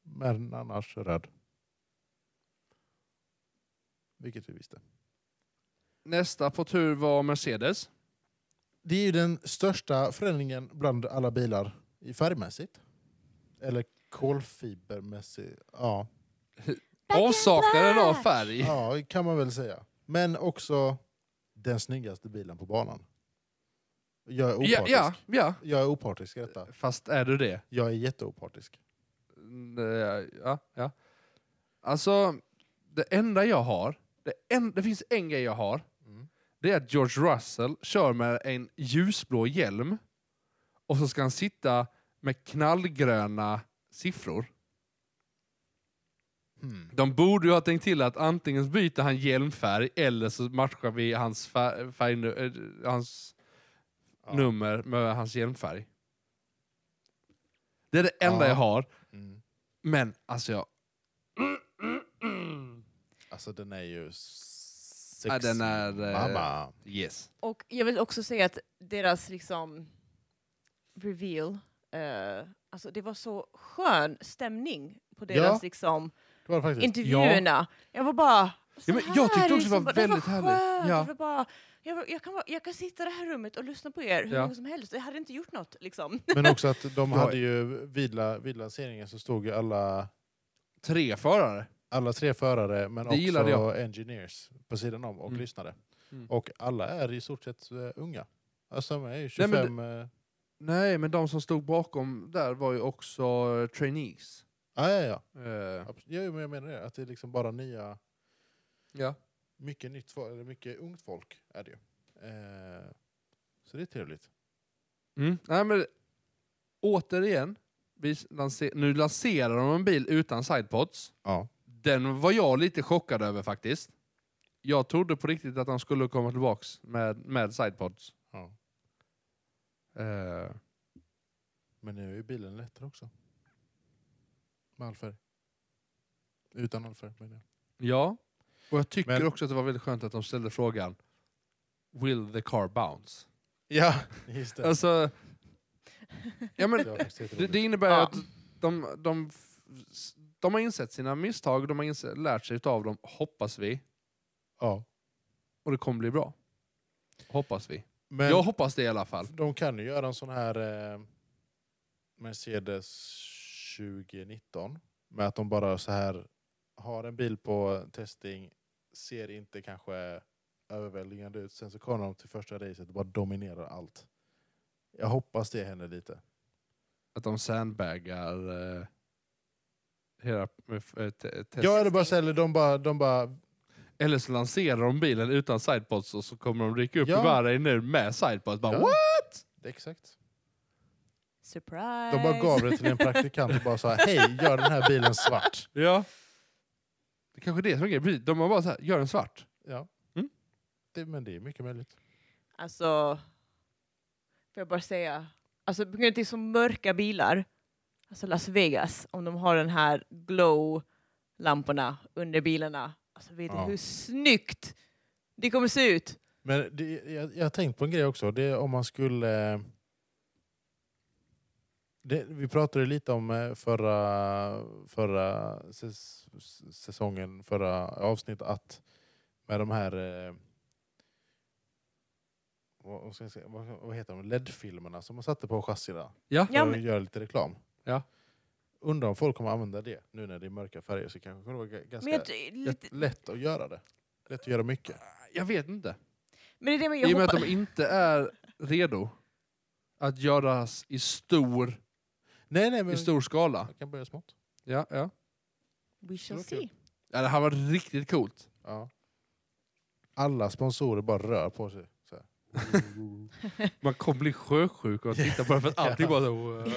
men annars röd. Vilket vi visste. Nästa på tur var Mercedes. Det är ju den största förändringen bland alla bilar i färgmässigt. Eller kolfibermässigt. Ja, Avsaknaden av färg. ja kan man väl säga. Men också den snyggaste bilen på banan. Jag är opartisk. Ja, ja, ja. Jag är opartisk i detta. Fast är du det? Jag är jätteopartisk. Mm, eh, Ja, ja. Alltså, det enda jag har, det, en, det finns en grej jag har, Mm. det är att George Russell kör med en ljusblå hjälm och så ska han sitta med knallgröna siffror. Hmm. De borde ju ha tänkt till att antingen byter han hjälmfärg eller så matchar vi hans, färg, färg, eh, hans Ja. nummer med hans hjälmfärg. Det är det enda Ja. jag har. Mm. Men alltså jag... Alltså den är ju sex... Ja, den är, eh, Mamma. Yes. Och jag vill också säga att deras liksom reveal, eh, alltså det var så skön stämning på deras Ja. liksom Det var det faktiskt. intervjuerna. Jag var bara... Så Ja, men jag tyckte också det var liksom, väldigt härligt. skönt. Ja. Det var bara, jag, jag, kan, vara- jag kan sitta i det här rummet och lyssna på er hur Ja. länge som helst. Jag hade inte gjort något. Liksom. Men också att de hade ju vid, vid lanseringen så stod ju alla, Tre förare. alla tre förare men Det också jag. engineers på sidan om och Mm. lyssnade. Mm. Och alla är i stort sett eh, unga. Alltså de är ju Nej, men 25... eh, Nej, men de som stod bakom där var ju också eh, trainees. Ja, ja, ja. Abs- ja, men jag menar det. Att det är liksom bara nya... ja. Mycket nytt eller mycket ungt folk är det ju. Eh, så det är trevligt. Mm. Nej, men återigen, vi lanser- nu lanserar de en bil utan sidepods. Ja. Den var jag lite chockad över faktiskt. Jag trodde på riktigt att de skulle komma tillbaks med, med sidepods. ja. Eh, Men nu är ju bilen lättare också. Med all färg. Utan all färg menar jag. ja, och jag tycker Men- också att det var väldigt skönt att de ställde frågan Will the car bounce? Ja, just det. Alltså, ja, men, Det det innebär Ja. att de, de, de har insett sina misstag, de har insett, lärt sig av dem, hoppas vi. ja. Och det kommer bli bra. Hoppas vi. Men jag hoppas det i alla fall. de kan ju göra en sån här eh, Mercedes 2019 med att de bara så här har en bil på testing, ser inte kanske överväldigande ut, sen så kommer de till första racet och bara dominerar allt. Jag hoppas det händer lite. Att de sandbaggar eh, hela eh, te- test. Ja, eller bara, eller de bara, de bara Eller så lanserar de bilen utan sidepods och så kommer de rycka upp Ja. i Bahrain nu med sidepods. Bara, Ja. What? exakt. Surprise! De bara gav det till en praktikant och bara sa hej, gör den här bilen svart. Ja. Det är kanske är det som är grejen. De har bara så här, gör den svart. Ja. Mm. Det, men det är mycket möjligt. Alltså, får jag bara säga, alltså på grund av att det är så mörka bilar, alltså Las Vegas, om de har den här glow-lamporna under bilarna, alltså vet du Ja. hur snyggt det kommer se ut? Men det, jag, jag har tänkt på en grej också. Det är om man skulle... Det, vi pratade lite om eh, förra, förra säs, säsongen, förra avsnittet, att med de här... Eh, vad, ska jag säga, vad, vad heter de? LED-filmerna som man satte på chassierna Ja. för Ja, att men- göra lite reklam. Ja. Undrar om folk kommer använda det nu när det är mörka färger så kanske det vara ganska Men, jag, lite, lätt, lätt att göra det. Lätt att göra mycket. Jag vet inte. men det är det jag I och med att de inte är redo att göras i stor, Nej, nej, men i stor skala. jag kan börja smått. Ja, ja. We shall Det var kul. see. ja, det här var riktigt coolt. Ja. Alla sponsorer bara rör på sig. Så här. Man kommer bli sjösjuk och titta på det för att allting bara så... och,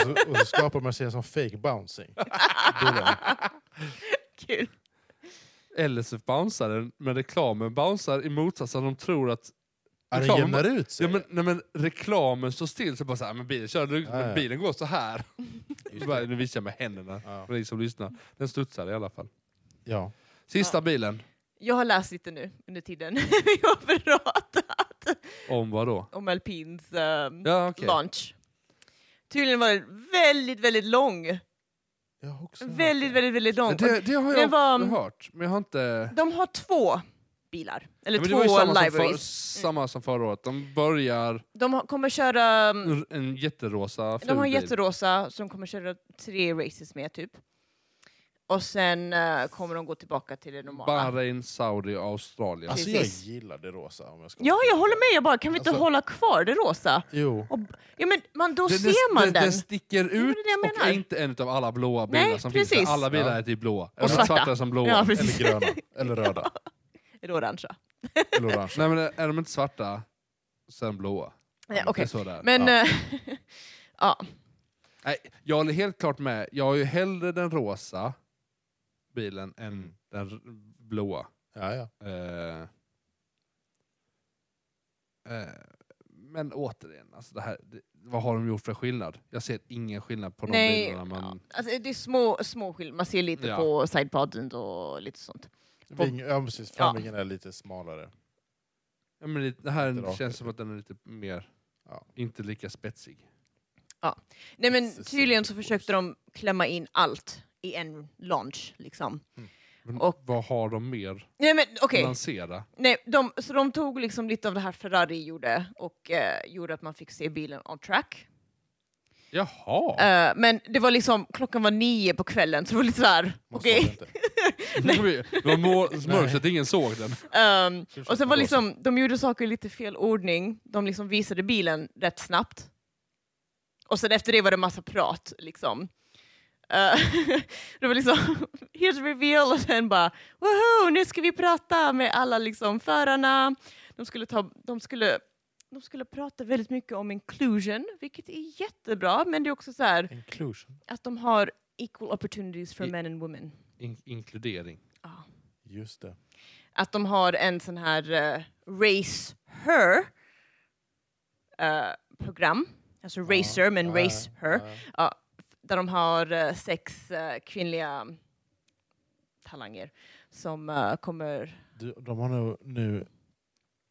så, och så skapar man sig en sån fake bouncing. Kul. Eller så bouncear den, men reklamen bouncear i motsats att de tror att Ja, reklamen jämnar ut sig. Ja, men, nej, men reklamen står still så bara såhär, men bilen kör, Ja, ja. bilen går så här. Så bara, nu visar jag med händerna Ja. för ni som lyssnar. Den studsar i alla fall. ja. Sista Ja. bilen, Jag har läst lite nu under tiden vi har pratat om vad då? om alpins um, Ja, okej. launch. Tydligen var den väldigt, väldigt lång. Jag har också hört Väldigt, det. väldigt, väldigt lång. Det, det har jag var- också hört, men jag har inte... De har två bilar, eller Ja, men det två samma som, för, libraries. samma som förra året. De börjar De kommer köra, mm, r- en jätterosa de har en jätterosa som kommer köra tre races med typ. Och sen eh, kommer de gå tillbaka till det normala. Bahrain, Saudi och Australien. Alltså jag Precis. gillar det rosa. Om jag ska Ja, jag håller med. Jag bara, kan vi inte Alltså- hålla kvar det rosa? Jo. Och, ja, men man, då Den- ser man den, den. Den sticker ut det det och är inte en av alla blåa bilar Nej, som finns. precis. För Alla bilar Ja. är typ blåa. Och Eller svarta. svarta som blåa. Ja, Eller gröna. Eller röda. Är det orangea? Eller orange. Nej men är de inte svarta, sen blåa. Nej, Det är okej. så där. Men, ja. eh, ja. Nej, jag håller helt klart med. Jag har ju hellre den rosa bilen än den r- blåa. Ja, ja. Eh, eh, men återigen, alltså det här, det, vad har de gjort för skillnad? Jag ser ingen skillnad på de Nej, bilarna. Man, ja. alltså, det är små, små skillnader. Man ser lite Ja. på sidepodden och lite sånt. Ving, ja precis, framvingen är lite smalare. ja, men det, det här Lite känns som att den är lite mer, Ja. inte lika spetsig. Nej men tydligen så försökte de klämma in allt i en launch liksom. Men Och- vad har de mer Nej men att lansera? Nej, de, så de tog liksom lite av det här Ferrari gjorde och eh, gjorde att man fick se bilen on track. Jaha! Eh, men det var liksom, klockan var nio på kvällen så det var lite såhär, okej. inte. det var mörkt så att ingen såg den. Kanske och sen var liksom, de gjorde saker i lite fel ordning. De liksom visade bilen rätt snabbt. Och sen efter det var det massa prat. Liksom. Eh, det var liksom, here's reveal och sen bara, woho, nu ska vi prata med alla liksom, förarna. De skulle, ta, de, skulle, de skulle prata väldigt mycket om inclusion, vilket är jättebra, men det är också så här Inclusion. att de har equal opportunities for I- men and women. In- inkludering. Ja. Just det. att de har en sån här eh, Race Her eh, program, alltså Racer men Ja, Race Her, ja. där de har eh, sex kvinnliga talanger som kommer... Du, de har nog nu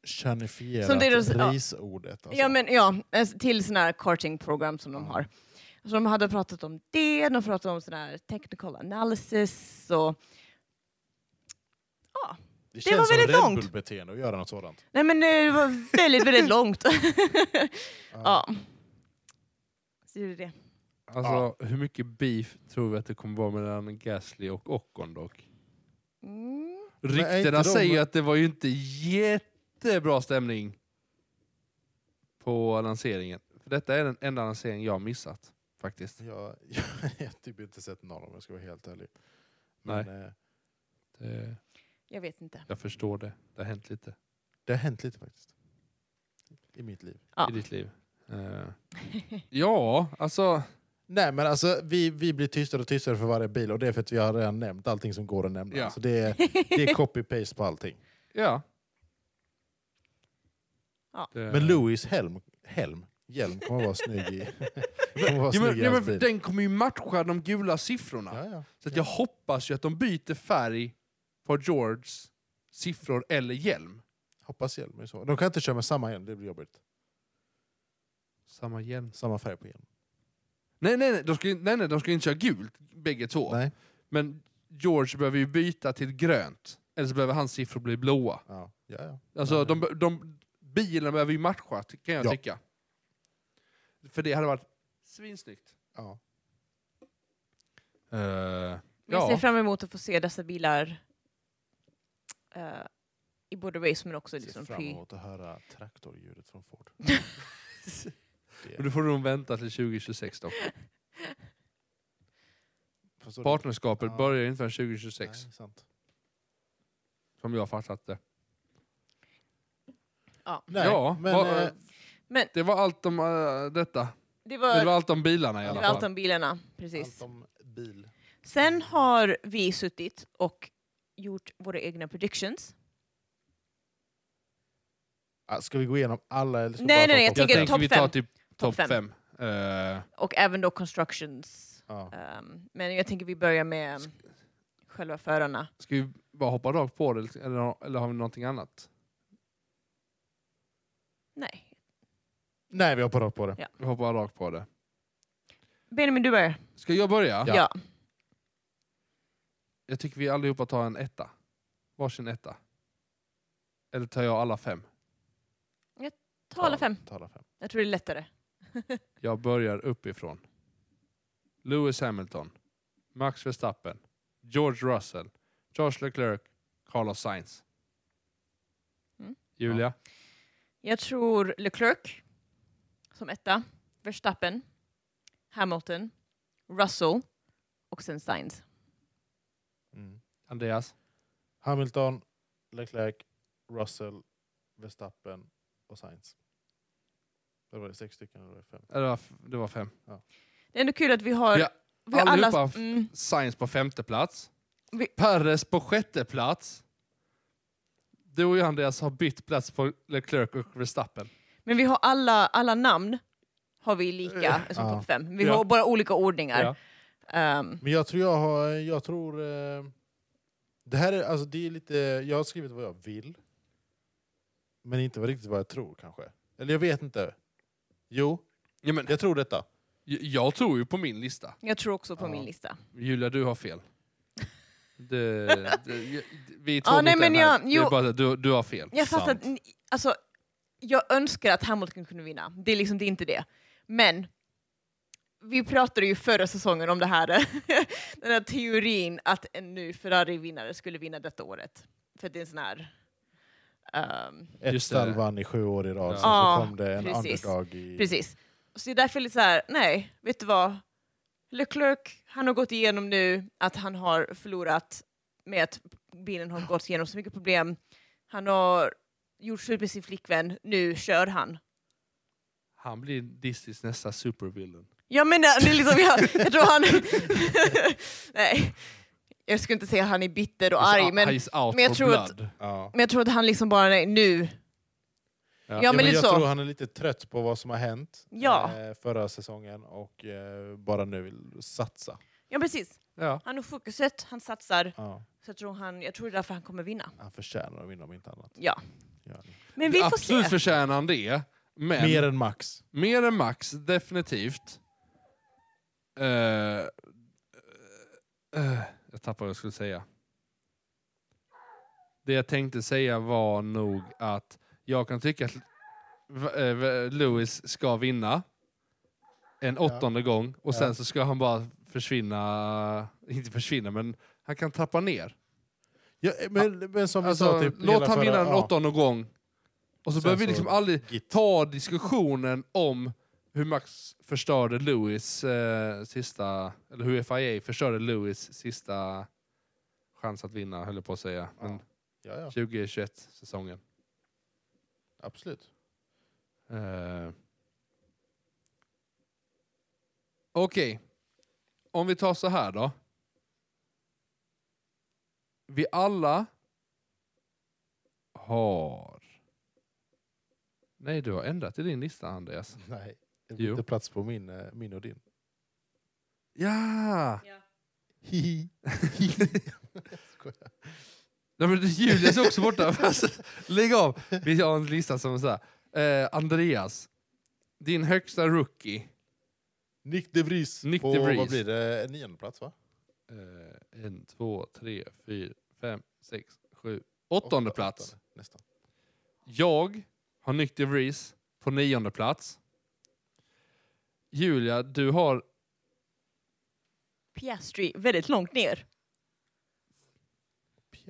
Som deras- ja. risordet. Alltså. Ja, men, ja, eh, till såna här karting-program som de Ja. har. Så de hade pratat om det, de pratade om sån här technical analysis och... Ja, det det känns var som väldigt Red långt. Bull-beteende att göra något sådant. nej men eh, det var väldigt, väldigt långt. ja. Så det är det. Alltså, hur mycket beef tror vi att det kommer vara mellan Gasly och Ocon dock? Mm. Ryktena inte de- säger att det var ju inte jättebra stämning på lanseringen. För detta är den enda lanseringen jag har missat, faktiskt. Jag, jag, har typ inte sett någon om jag ska vara helt ärlig. Men, eh, Det, Jag vet inte. jag förstår det. Det har hänt lite det har hänt lite faktiskt. I mitt liv. Ja. i ditt liv. Eh, ja, alltså... Nej men alltså vi, vi blir tystare och tystare för varje bil och det är för att vi har redan nämnt allting som går att nämna. Ja. Så det, är, det är copy-paste på allting. Ja. Ja. Det- Men Louis helm, helm, hjälm kommer vara snygg i, kommer vara Ja, men, snygg i ja, men den kommer ju matcha de gula siffrorna. Ja, ja. Så att jag hoppas ju att de byter färg på Georges siffror eller hjälm. Hoppas hjälm är så. De kan inte köra med samma hjälm, det blir jobbigt. Samma hjälm. Samma färg på hjälm. Nej, nej, nej, de ska, ju- nej, nej, de ska inte köra gult bägge två. Nej. Men George behöver ju byta till grönt. Eller så behöver hans siffror bli blåa. Ja, ja, ja. Alltså, de, de, bilen behöver ju matcha, kan jag Ja. tycka. För det hade varit svinsnyggt. ja. Uh, Jag ser fram emot att få se dessa bilar eh, i både race men också Jag liksom ser fram emot att höra traktorljudet från Ford. men du får nog vänta till 2026 dock. Förstår du? Partnerskapet Ja. börjar inte förrän 2026, Nej, sant. som jag har fattat det. Ja. Nej, ja, men, va- eh, Men det var allt om eh, detta. det var, Det var allt om bilarna i det alla var allt fall. om bilarna, precis. allt om bil. Sen har vi suttit och gjort våra egna predictions. Ah, Ska vi gå igenom alla? Eller ska vi Nej, bara nej, ta jag topp tänker fem? vi topp tar fem. typ topp Topp fem. fem. Eh, Och även då constructions. Ja. Ehm, men jag tänker vi börjar med um, själva förarna. ska vi bara hoppa rakt på det eller, eller har vi någonting annat? Nej. Nej, vi hoppar rakt på det. Ja. Vi hoppar rakt på det. Benjamin, du börjar. Ska jag börja? Ja. Ja. Jag tycker vi allihopa tar en etta. Varsin etta. Eller tar jag alla fem? Ta alla fem. Ta alla fem. Jag tror det är lättare. Jag börjar uppifrån. Lewis Hamilton, Max Verstappen, George Russell, Charles Leclerc, Carlos Sainz. Mm. Julia? Jag tror Leclerc som etta. Verstappen. Hamilton. Russell. Och sen Sainz. Mm. Andreas? Hamilton, Leclerc, Russell, Verstappen och Sainz. Eller var det sex stycken eller det fem? Det var det var fem. Det är ändå kul att vi har, Ja, vi har alla... allihopa. Mm, Sainz på femte plats. Vi- Perez på sjätte plats. Du och jag Andreas har bytt plats på Leclerc och Verstappen. men vi har alla, alla namn har vi lika som Ja. topp fem. Vi Ja. har bara olika ordningar. Ja. Ehm, Men jag tror jag har, jag tror... Eh, det här är, alltså det är lite, jag har skrivit vad jag vill. Men inte vad riktigt vad jag tror kanske. Eller jag vet inte. Jo, Ja, men, jag tror detta. jag, jag tror ju på min lista. jag tror också på Ja. min lista. Julia, du har fel. Det, det, vi Ja, mot nej, en men jag- Det är jo. bara att du, du har fel. Jag fattar att, alltså, jag önskar att Hamilton kunde vinna. Det är liksom det är inte det. Men vi pratade ju förra säsongen om det här, den här teorin att en ny Ferrari-vinnare skulle vinna detta året. För det är en sån här... ehm, Ett Just det. stall vann i sju år i rad, Ja. sen så kom det en precis. underdog i... precis. Så det är därför lite så här, nej, vet du vad? Leclerc, han har gått igenom nu att han har förlorat med att bilen har gått igenom så mycket problem. Han har gjort slut med sin flickvän, nu kör han. Han blir Disneys nästa supervillain. Jag menar, det är liksom, jag, jag tror han... nej, jag skulle inte säga att han är bitter och arg, men, men jag tror att-. Ja. men jag tror att han liksom bara, nej, nu. Ja. Ja, men jag så. tror han är lite trött på vad som har hänt Ja. eh, förra säsongen och eh, bara nu vill satsa. Ja, precis. Ja. Han har fokuset, han satsar. Ja. Så jag tror, han, jag tror det är därför han kommer vinna. Han förtjänar att vinna om inte annat. Ja. Men vi får Absolut se. förtjänar han det. Men Mer än Max. Mer än Max, definitivt. Eh, eh, jag tappade vad jag skulle säga. Det jag tänkte säga var nog att jag kan tycka att eh, Lewis ska vinna en åttonde gång och sen Ja. så ska han bara försvinna, inte försvinna men han kan trappa ner. Ja, men, men som vi sa, Alltså, typ, låt han vinna en ja, åttonde gång och så Sen behöver vi liksom aldrig Git. ta diskussionen om hur Max förstörde Lewis eh, sista, eller hur FIA förstörde Lewis sista chans att vinna, höll jag på att säga. Men Ja, ja, 2021 säsongen. Absolut. Eh. Okej, om vi tar så här då. Vi alla har... Nej, du har ändrat i din lista, Andreas. Nej, det Jo. bytte plats på min, eh, min och din. Ja! Hihi. Skojar. Nej, men Julius är också borta. Alltså, Lägg av! Vi har en lista som är så här. Eh, Andreas, din högsta rookie. Nick de Vries Nick på, de Vries. vad blir det, nionde plats va? Eh, en, två, tre, fyra, fem, sex, sju, åttonde Åtta- plats. åttonde, Nästan. Jag har Nick de Vries på nionde plats. Julia, du har... Piastri väldigt långt ner.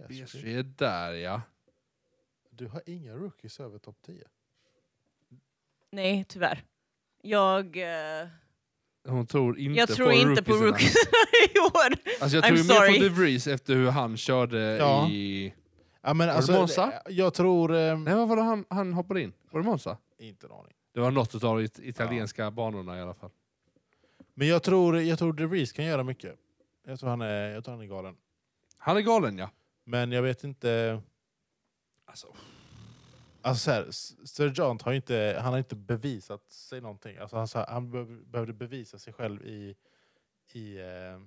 Piastri är där ja. Du har inga rookies över topp 10. Nej, tyvärr. Jag, eh, Hon tror inte jag på tror inte på rookiesarna. rookies i år. Alltså jag I'm tror ju mer sorry. på de Vries efter hur han körde Ja. i... Ja, men det alltså, Monza? Jag tror... Eh, Nej, vad var det han, han hoppade in? Var det Monza? inte en aning. Det var något av de it- italienska banorna i alla fall. Men jag tror, jag tror De Vries kan göra mycket. Jag tror han är, jag tror han är galen. Han är galen ja. Men jag vet inte... Alltså, Alltså så här, Sir John har inte, han har inte bevisat sig någonting. Alltså han, sa- han be- behövde bevisa sig själv i, i, eh,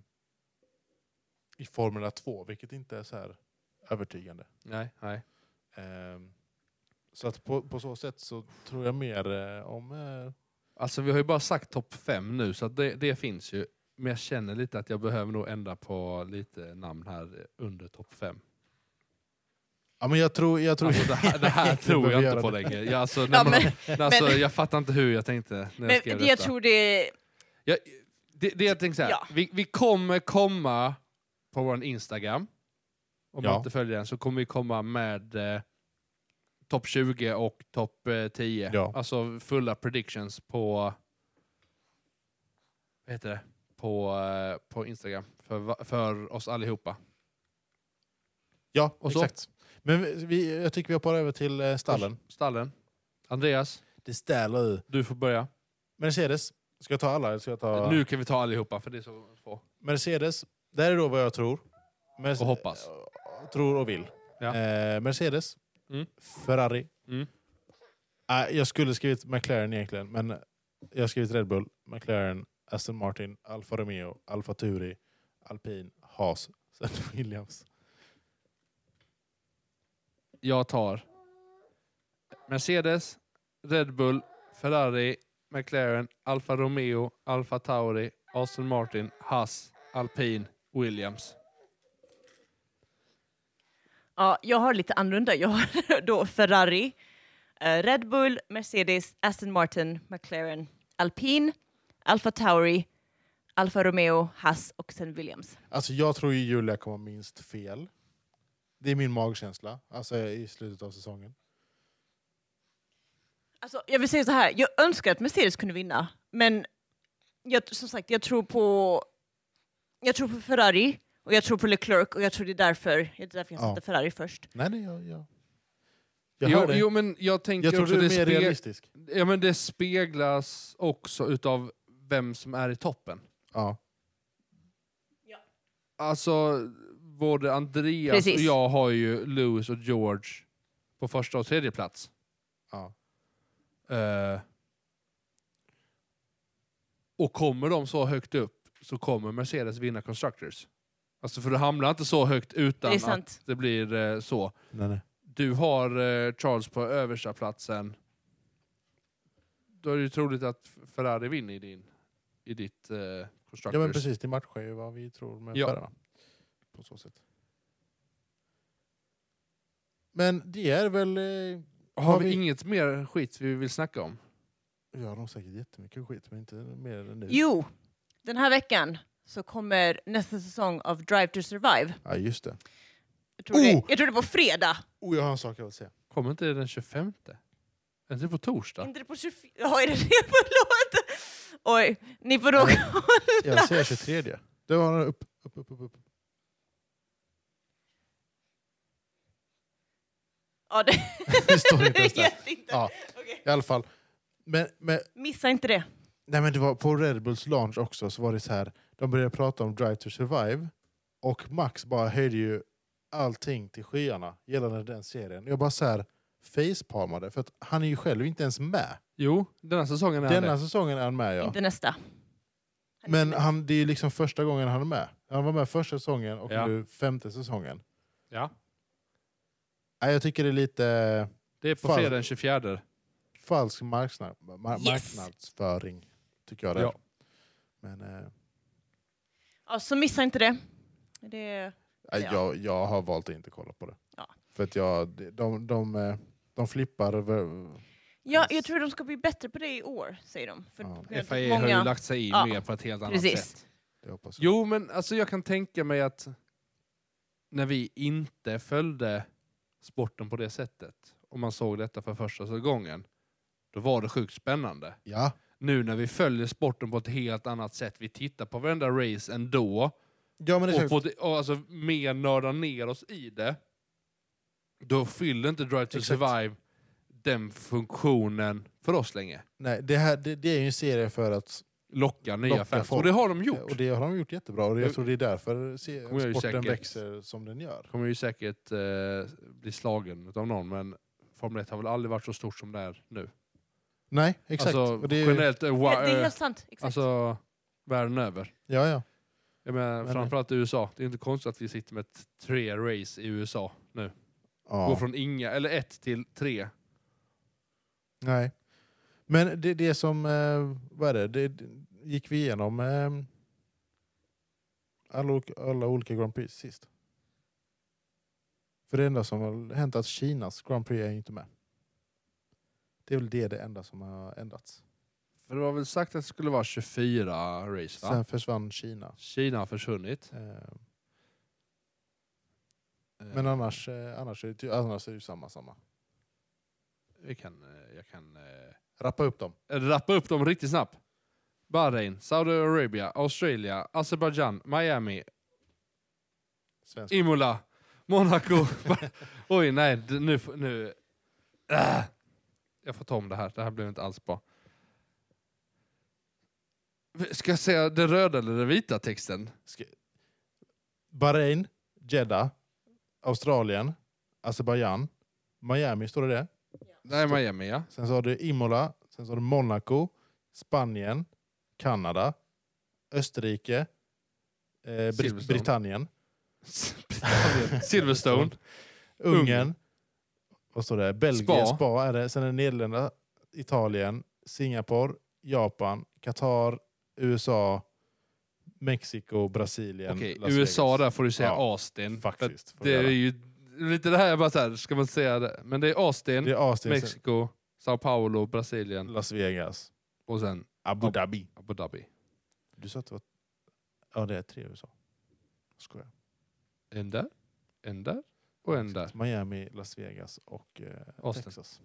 i Formula 2, vilket inte är så här övertygande. Nej, nej. Ehm, så att på, på så sätt så tror jag mer eh, om... Eh, Alltså vi har ju bara sagt topp fem nu, så det, det finns ju. Men jag känner lite att jag behöver nog ändra på lite namn här under topp fem. Ja, men jag tror... Jag tror Alltså det här, det här tror jag inte på längre. Jag, alltså, när Ja, man, men, alltså, men- jag fattar inte hur jag tänkte när jag men skrev jag detta. tror det... Jag, det, det jag tänkte så här, Ja. vi, vi kommer komma på vår Instagram. Om Ja. man inte följer den så kommer vi komma med eh, topp 20 och topp eh, 10. Ja. Alltså fulla predictions på vad heter det? På, eh, på Instagram för, för oss allihopa. Ja, Och så? Men vi- jag tycker vi hoppar över till eh, stallen. Stallen. Andreas, Det ställer du får börja. Mercedes. Ska jag ta alla? eller Ska jag ta... Nu kan vi ta allihopa för det är så få. Mercedes. Det här är då vad jag tror. Merce- Och hoppas. eh, Tror och vill. Ja. Eh, Mercedes. Mm. Ferrari. Mm. Eh, jag skulle skrivit McLaren egentligen, men jag har skrivit Red Bull, McLaren, Aston Martin, Alfa Romeo, Alfa Tauri, Alpin, Haas, sen Williams. Jag tar Mercedes, Red Bull, Ferrari, McLaren, Alfa Romeo, Alfa Tauri, Aston Martin, Haas, Alpin, Williams. Ja, jag har lite annorlunda. Jag har då Ferrari, eh, Red Bull, Mercedes, Aston Martin, McLaren, Alpine, Alfa Tauri, Alfa Romeo, Haas och sen Williams. Alltså jag tror ju Julia kommer minst fel. Det är min magkänsla, alltså i slutet av säsongen. Alltså, jag vill säga så här, jag önskar att Mercedes kunde vinna, men jag, som sagt, jag tror på jag tror på Ferrari och jag tror på Leclerc och jag tror det är därför, det är därför jag Ja. satte Ferrari först. Nej, nej, jag, jag, jag Jo, hör det. jo, men jag tänker jag tror också du är det, mer speg- realistisk. ja, men det speglas också utav vem som är i toppen. Ja. Alltså, både Andreas Precis. och jag har ju Lewis och George på första och tredje plats. ja. Eh, och kommer de så högt upp så kommer Mercedes vinna Constructors. Alltså för det hamnar inte så högt utan Det att det blir eh, så. Nej, nej. Du har eh, Charles på översta platsen. Då är det ju troligt att Ferrari vinner i, din, i ditt Constructors. Ja men precis, det matchar ju vad vi tror med Ja. förarna. På så sätt. Men det är väl... Eh, Har vi inget mer skit vi vill snacka om? Jag har nog säkert jättemycket skit, men inte mer än nu. Jo, den här veckan så kommer nästa säsong av Drive to Survive. Ja, just det. Jag tror, det, Oh! jag tror det är på fredag. Oh, jag har en sak jag vill säga. Kommer inte det den 25? Är inte det på torsdag? Inte det på 24? Ja, är det det? Förlåt! Oj, ni får nog Jag säger 23. Det var upp, upp, upp, upp. upp. Ja, det, Det står inte ens där. inte. Ja, Okej. i alla fall. Men, men, Missa inte det. nej, men det var på Red Bulls launch också, så var det så här. De började prata om Drive to Survive. Och Max bara höjde ju allting till skyarna gällande den serien. Jag bara så här facepalmade, för att han är ju själv inte ens med. Jo, denna säsongen är Denna det. säsongen är han med ja. Inte nästa. Han Men han, det är liksom första gången han är med. Han var med första säsongen och Ja. nu femte säsongen. Ja. Nej, jag tycker det är lite Det är på fredag den 24. falsk marknad, mar- Yes. marknadsföring. Tycker jag det är. Ja. Men eh, Ja, så missa inte det. det Ja. jag, jag har valt att inte kolla på det. Ja. För att jag, de, de, de, eh, de flippar. ja, jag tror de ska bli bättre på det i år, säger de. För Ja. på grund av att FAE har ju lagt sig i Ja, mer på ett helt annat precis. sätt. Det hoppas jag. Jo, men alltså jag kan tänka mig att när vi inte följde sporten på det sättet, och man såg detta för första gången, då var det sjukt spännande. Ja, Nu när vi följer sporten på ett helt annat sätt, vi tittar på varenda race ändå, ja men det och, är på och alltså mer nördar ner oss i det, då fyller inte Drive to Exakt. Survive den funktionen för oss länge. nej, det, här, det, det är ju en serie för att... Locka nya Locka fans. folk. Och det har de gjort. Och det har de gjort jättebra. Och jag tror det är därför ju sporten säkert- växer som den gör. kommer ju säkert eh, bli slagen av någon, men Formel 1 har väl aldrig varit så stort som det är nu. Nej, exakt. Alltså, det är ju, generellt, eh, wa- Ja, det är eh, helt sant. Exakt. alltså världen över. ja, ja. Jag menar, Men- framförallt i USA. Det är inte konstigt att vi sitter med ett tre race i USA nu. Går ja. från inga, eller ett till tre. Nej. Men det, det som, eh, vad är det, det, gick vi igenom eh, alla, alla olika Grand Prix sist? För det enda som har hänt är att Kinas Grand Prix är inte med. Det är väl det, det enda som har ändrats. För det var väl sagt att det skulle vara 24 race va? Sen försvann Kina. Kina har försvunnit. Eh, men annars, eh, annars, är det, annars är det ju samma, samma. Vi kan, eh, jag kan eh, Rappa upp dem. rappa upp dem riktigt snabbt. Bahrain, Saudiarabien, Australien, Azerbaijan, Miami, Svensk. Imola, Monaco. Oj, nej, nu... nu äh. Jag får ta om det här, det här blev inte alls bra. Ska jag säga den röda eller den vita texten? Ska- Bahrain, Jeddah, Australien, Azerbaijan, Miami, står det det? Nej, Miami ja. Sen så har du Imola, sen så har du Monaco, Spanien, Kanada, Österrike, eh, Brit- Silverstone. Britannien, Silverstone. Ungern, vad står det? Belgien, Spa. Spa. är det. Sen är det Nederländerna, Italien, Singapore, Japan, Qatar, USA, Mexiko, Brasilien, Okej, Las USA Vegas. där får du säga Ja, Austin. För att Faktiskt. får Det är göra. ju lite det här, bara så här, ska man säga det? Men det är Austin, det är Austin, Mexiko, Sao Paulo, Brasilien Las Vegas, och sen Abu. Dhabi. Abu Dhabi. Du sa att det var... Ja, det är tre USA. Jag skojar. En där, en där och en där. Miami, Las Vegas och eh. Texas.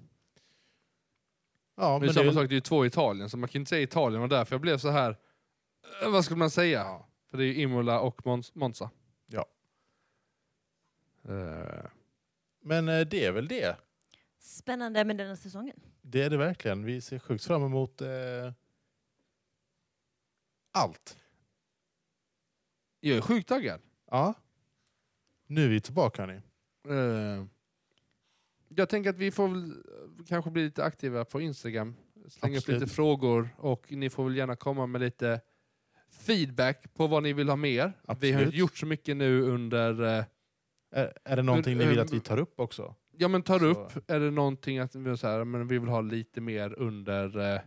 Ja, Men, men det samma är sak, det är ju två i Italien, så man kan inte säga Italien och därför jag blev så här. eh, vad ska man säga? För det är ju Imola och Monza. Ja. Eh, Men eh, det är väl det. Spännande med denna säsongen. Det är det verkligen. Vi ser sjukt fram emot eh, allt. jag är sjukt taggad. Ja. Nu är vi tillbaka hörni. Eh, jag tänker att vi får väl kanske bli lite aktiva på Instagram. Slänga upp Absolut. lite frågor och ni får väl gärna komma med lite feedback på vad ni vill ha mer. Vi har Absolut. gjort så mycket nu under... eh, Är, är det någonting ni vill att vi eh, tar upp också? Ja men tar Så- upp, är det någonting att vi, så här, men vi vill ha lite mer under eh,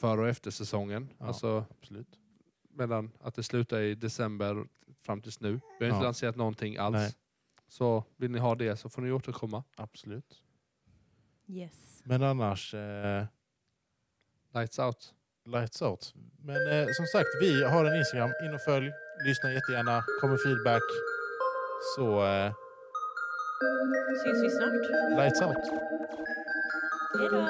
före och efter säsongen? Ja. Alltså Absolut. mellan att det slutar i december fram tills nu. Vi har inte Ja. lanserat någonting alls. Nej. Så vill ni ha det så får ni återkomma. Absolut. Yes. Men annars, eh, Lights out. lights out. Men eh, som sagt, vi har en Instagram. In och följ. Lyssna jättegärna. Kommer feedback. Så eh, Syns vi snart. lights out. Hej då!